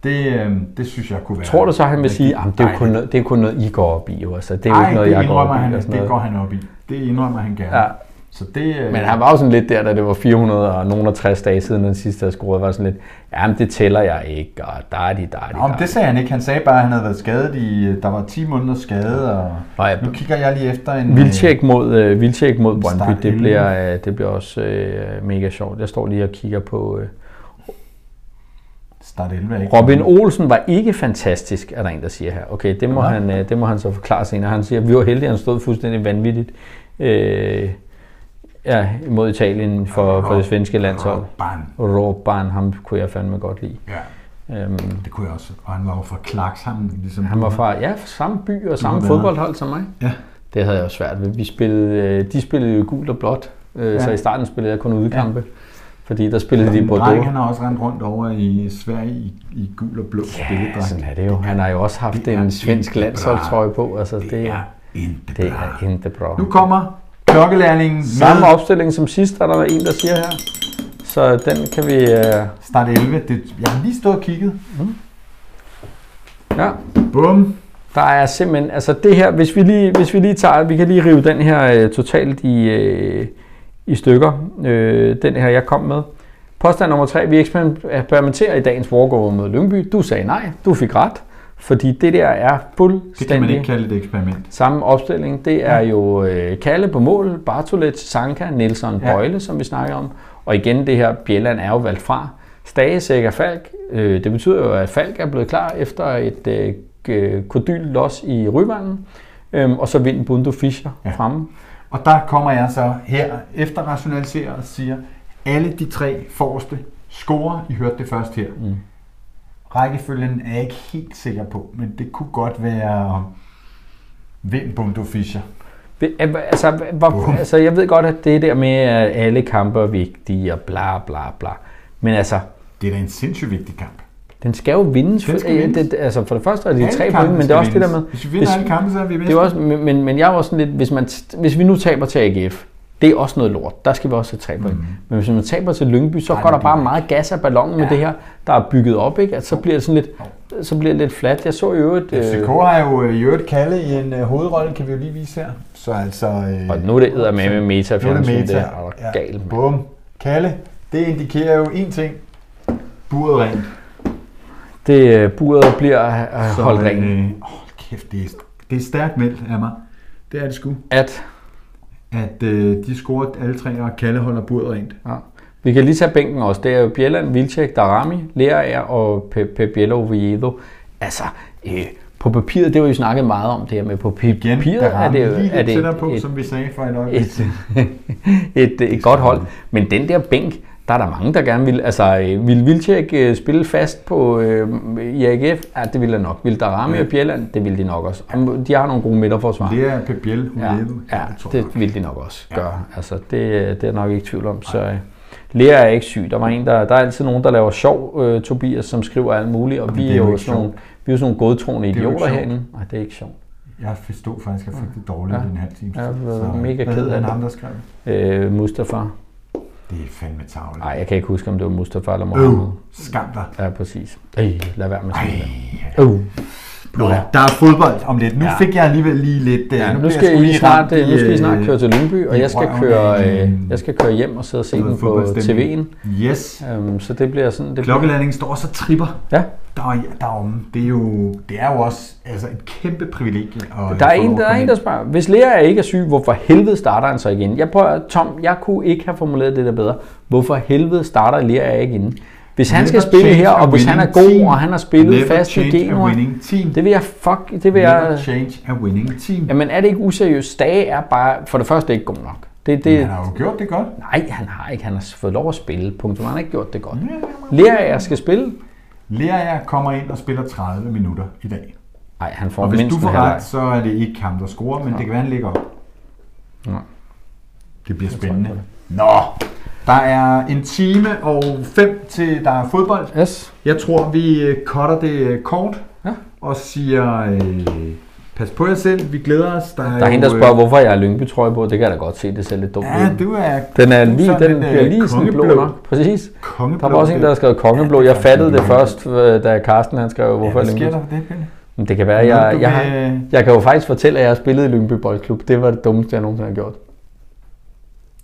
Det, øh, det synes jeg kunne være... Tror du så, han vil sige, at det, er kun noget, det er kun noget, I går op i? Altså, det er jo ikke noget, jeg går op i. Han, det går han op i. Det indrømmer han gerne. Ja. Så det, øh... Men han var jo sådan lidt der, da det var 400 og nogen 60 dage siden den sidste, der scorede, var sådan lidt, jamen det tæller jeg ikke, og der er de, der er de. Nå, men det sagde han ikke. Han sagde bare, at han havde været skadet i, der var 10 måneder skade, og Nå, ja, nu kigger jeg lige efter en... Vildtjek mod, uh, Vildtjek mod Brøndby, det bliver, uh, det bliver også uh, mega sjovt. Jeg står lige og kigger på, uh, Start 11 ikke? Robin Olsen var ikke fantastisk, er der en, der siger her. Okay, det må, ja. han, øh, det må han så forklare senere. Han siger, at vi var heldige, at han stod fuldstændig vanvittigt øh, ja, mod Italien for, ja, for det svenske landshold. Robban. Robban, ham kunne jeg fandme godt lide. Ja. Øhm, det kunne jeg også. Og han var jo fra Klakshamn. Ligesom han var fra ja, samme by og samme fodboldhold som mig. Ja. Det havde jeg jo svært ved. Vi spillede, øh, de spillede jo gult og blåt, øh, ja. så i starten spillede jeg kun udkampe. Ja. Fordi der spillede de Bordeaux. Dreng, han har også rendt rundt over i Sverige i, i gul og blå ja, spilledragt. sådan er det jo. Han har jo også haft en svensk landsholdtrøje på. Altså, det, det er ikke det er ikke bra. Nu kommer klokkelærlingen Samme opstilling som sidst, er der en, der siger her. Så den kan vi... Uh... Start 11. Det, jeg har lige stået og kigget. Mm. Ja. Bum. Der er simpelthen, altså det her, hvis vi lige, hvis vi lige tager, vi kan lige rive den her uh, totalt i, uh, i stykker, uh, den her jeg kom med. Påstand nummer tre, vi eksperimenterer i dagens walkover mod Lyngby. Du sagde nej, du fik ret, fordi det der er fuldstændig... Det kan man ikke kalde et eksperiment. Samme opstilling, det er jo uh, Kalle på mål, Bartolet, Sanka, Nielsen, Ja. Bøjle, som vi snakker om. Og igen, det her Bjelland er jo valgt fra. Stage, Sækker, Falk. Øh, det betyder jo, at Falk er blevet klar efter et øh, g- kodyl los i Ryvangen. Øhm, og så vinder Bundo Fischer Ja. ja. fremme. Og der kommer jeg så her efter rationaliseret og siger, alle de tre forreste scorer, I hørte det først her. Mm. Rækkefølgen er jeg ikke helt sikker på, men det kunne godt være Vind Bundo Fischer. Altså, hvor, altså, jeg ved godt, at det der med, at alle kampe er vigtige og bla bla bla. Men altså, Det er da en sindssygt vigtig kamp. Den skal jo vindes. Den skal Øh, vindes. Det, altså, for det første er det de Alle tre point, men det er også det der vindes. med... Hvis vi vinder hvis- alle kampe, så er vi Det er bedst. også, men, men- jeg var også sådan lidt, hvis, man, hvis vi nu taber til AGF, det er også noget lort. Der skal vi også have tre point. Mm. Men hvis man taber til Lyngby, så Ej, går der bare meget gas af ballonen med Ja. det her, der er bygget op, ikke? At så bliver det sådan lidt, så bliver det lidt fladt. Jeg så i øvrigt... FCK har jo øh, i øvrigt Kalle i en øh, hovedrolle, kan vi jo lige vise her. Så altså... Øh, og nu er det eddermame med meta nu er det meta. det er Ja. galt. Bum. Kalle, det indikerer jo én ting. Buret rent. Det øh, buret bliver øh, holdt rent. Øh, åh, kæft, det er, det er stærkt meldt af mig. Det er det sgu. At, At øh, de scorer alle tre, og Kalle holder buret rent. ja. Vi kan lige tage bænken også. Det er jo Bjelland, Vilcek, Darami, Lerager og Pep Pe Bielo Oviedo. Altså, øh, på papiret, det har vi jo snakket meget om det her med på Igen, papiret, der er det jo lige er det tættere på, et, som vi sagde for et øjeblik. et, et, [LAUGHS] et, et godt hold. Men den der bænk, der er der mange, der gerne vil. Altså, øh, vil Vilcek øh, spille fast på øh, i AGF? Ja, det ville han nok. Vil Darami Ja. og Bjelland? Det vil de nok også. Og De har nogle gode midterforsvar. Det er Pep Biel, Ja, Oviedo. ja det det nok. vil de nok også Ja. gøre. Altså, det, det er nok ikke tvivl om. Så øh, Lea er ikke syg. Der, var en, der, der er altid nogen, der laver sjov, øh, Tobias, som skriver alt muligt, og Men vi er, er jo sådan nogle, vi er jo sådan nogle godtroende er idioter herinde. Nej, det er ikke sjovt. Jeg forstod faktisk, at jeg fik det dårligt Ja. i den her time. Jeg var mega hvad ked af det. ham, der skrev? Øh, Mustafa. Det er fandme tavligt. Nej, jeg kan ikke huske, om det var Mustafa eller Mohammed. Øh, skam dig. Ja, præcis. Ej, lad være med sådan noget. Uh. Nå, der er fodbold om lidt. Nu Ja. fik jeg alligevel lige lidt... øh, Ja, nu jeg skal, I lige snart, i, øh, nu skal I snart øh, køre til Lyngby, og jeg skal, køre, øh, jeg skal køre hjem og sidde og se den på. TV'en. Yes. Um, så det bliver sådan... Det Klokkelandingen står så tripper. Ja. Der er, der er, jo- det, er jo, det er jo også altså et kæmpe privilegie. At Der er, en, der er en, der spørger, hvis Lea ikke er syg, hvorfor helvede starter han så igen? Jeg prøver, Tom, jeg kunne ikke have formuleret det der bedre. Hvorfor helvede starter Lea ikke inden? Hvis han skal spille her, og hvis han er god, team. og han har spillet Never fast i change a Genua, winning team. det vil jeg fuck, det vil Never jeg... change a winning team. Jamen er det ikke useriøst? Stage er bare, for det første ikke god nok. Det, det, Han har jo gjort det godt. nej, han har ikke. Han har fået lov at spille. Punktum. Han har ikke gjort det godt. Lea skal spille. Lea kommer ind og spiller 30 minutter i dag. Nej, han får Og hvis du får ret, så er det ikke ham, der scorer, men det kan være, han ligger op. Ja. Det bliver spændende. Jeg Nå, der er en time og fem til der er fodbold. Yes. Jeg tror, vi øh, cutter det øh, kort Ja. og siger, øh, pas på jer selv, vi glæder os. Der er, Der er en, der øh, spørger, hvorfor jeg har Lyngby på. Det kan jeg da godt se, det ser lidt dumt Ja, ud. du er Den er lige, den lidt, bliver øh, lige sådan blå nok. Præcis. kongeblå. Der var også en, der har skrevet kongeblå. Ja, Jeg fattede det først, øh, da Carsten han skrev, Ja, hvorfor hvad Lyngby. sker der for det, Pelle? Men det kan være, jeg, jeg, vil- jeg kan jo faktisk fortælle, at jeg har spillet i Lyngby Boldklub. Det var det dummeste, jeg nogensinde har gjort.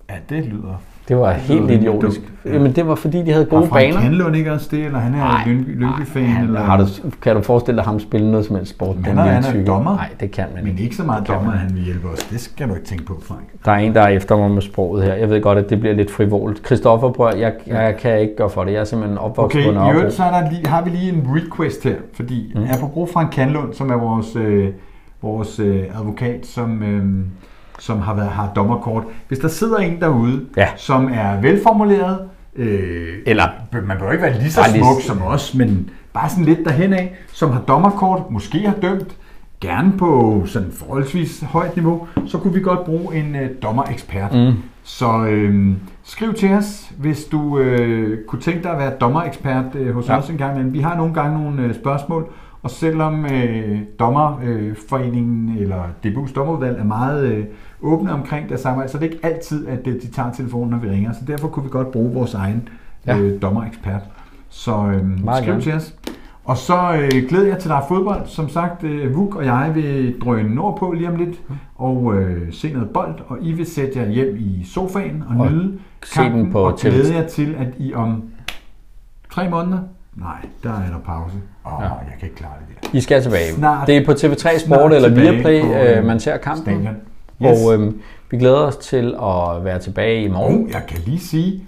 Ja, det lyder... Det var Det helt lyder idiotisk. dumt, ja. Jamen, det var fordi, de havde Var gode Frank baner. Hanlund ikke også det, eller han er Nej, Lyngby, Lyngby-fan? Han, eller? har du, kan du forestille dig ham spille noget som helst sport? Men han er- han er dommer. Nej, det kan man Men ikke. ikke så meget dommer, at han vil hjælpe os. Det skal du ikke tænke på, Frank. Der er en, der er efter mig med sproget her. Jeg ved godt, at det bliver lidt frivolt. Christoffer, prøv, jeg, jeg kan ikke gøre for det. Jeg er simpelthen opvokset Okay, på i Nørrebro. øvrigt så er der lige, har vi lige en request her, fordi mm. apropos Frank Kanlund, som er vores, øh, vores øh, advokat, som, øh, som har, været, har dommerkort. Hvis der sidder en derude, Ja. som er velformuleret, øh, Eller- man bør ikke være lige så Bare lige- smuk som os, men bare sådan lidt derhen af, som har dommerkort, måske har dømt, gerne på sådan forholdsvis højt niveau, så kunne vi godt bruge en øh, dommerekspert. Mm. Så øh, skriv til os, hvis du øh, kunne tænke dig at være dommerekspert øh, hos ja. os en gang imellem. Vi har nogle gange nogle øh, spørgsmål, og selvom øh, dommerforeningen øh, eller DBU's dommerudvalg er meget øh, åbne omkring det samarbejde, så er det ikke altid, at øh, de tager telefonen, når vi ringer. Så derfor kunne vi godt bruge vores egen Ja. øh, dommerekspert. Så øh, Meget skriv gerne. til os. Og så øh, glæder jeg til, der er fodbold. Som sagt, øh, Vuk og jeg vil drøne nordpå lige om lidt og øh, se noget bold. Og I vil sætte jer hjem i sofaen og, Og nyde kampen på og TV. glæde jer til, at I om tre måneder... Nej, der er der pause. Åh, oh, Ja. jeg kan ikke klare det der. I skal tilbage. Snart- det er på TV3 Sport eller Viaplay, øh, øh, man ser kampen. Stadion. Yes. Og øh, vi glæder os til at være tilbage i morgen. Og jeg kan lige sige,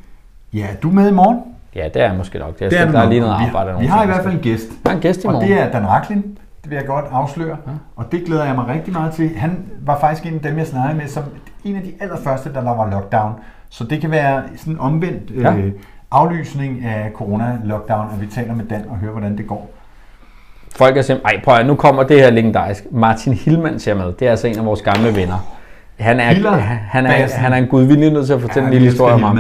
ja, du er med i morgen. Ja, det er måske nok. Det Det er, du der er lige noget Vi- arbejde. Vi har i hvert fald en gæst. Der er en gæst i Og morgen. det er Dan Raklin, det vil jeg godt afsløre. Ja. Og det glæder jeg mig rigtig meget til. Han var faktisk en af dem, jeg snakkede med, som en af de allerførste, der der var lockdown. Så det kan være sådan en omvendt Ja. øh, aflysning af corona-lockdown, at vi taler med Dan og hører, hvordan det går. Folk er simpelthen, ej prøv at, nu kommer det her legendarisk. Martin Hillman ser med. Det er altså en af vores gamle venner. Han er, Hiller han er, Bassen. han er en gudvillig nødt til at fortælle en lille historie om ham.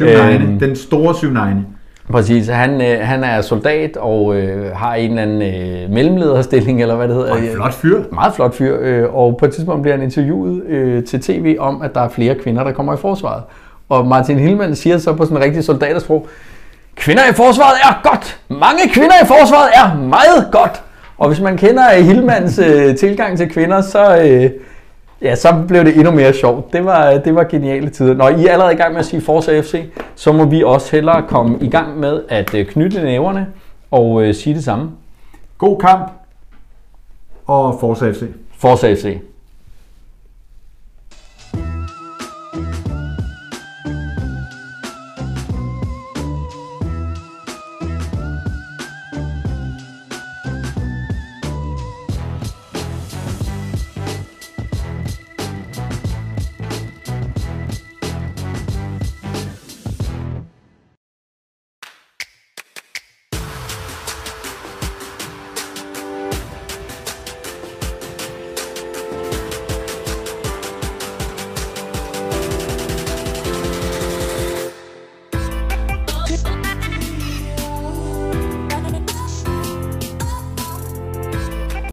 Øhm. den store syvnegne. Præcis. Han, øh, han er soldat og øh, har en eller anden øh, mellemlederstilling, eller hvad det hedder. Og en flot fyr. Meget flot fyr. Øh, og på et tidspunkt bliver han interviewet øh, til tv om, at der er flere kvinder, der kommer i forsvaret. Og Martin Hillman siger så på sådan en rigtig soldatersprog, Kvinder i forsvaret er godt! Mange kvinder i forsvaret er meget godt! Og hvis man kender Hillmans øh, tilgang til kvinder, så, øh, ja, så blev det endnu mere sjovt. Det var, det var geniale tider. Når I er allerede i gang med at sige Forza FC, så må vi også hellere komme i gang med at øh, knytte næverne og øh, sige det samme. God kamp og Forza FC. Forza FC.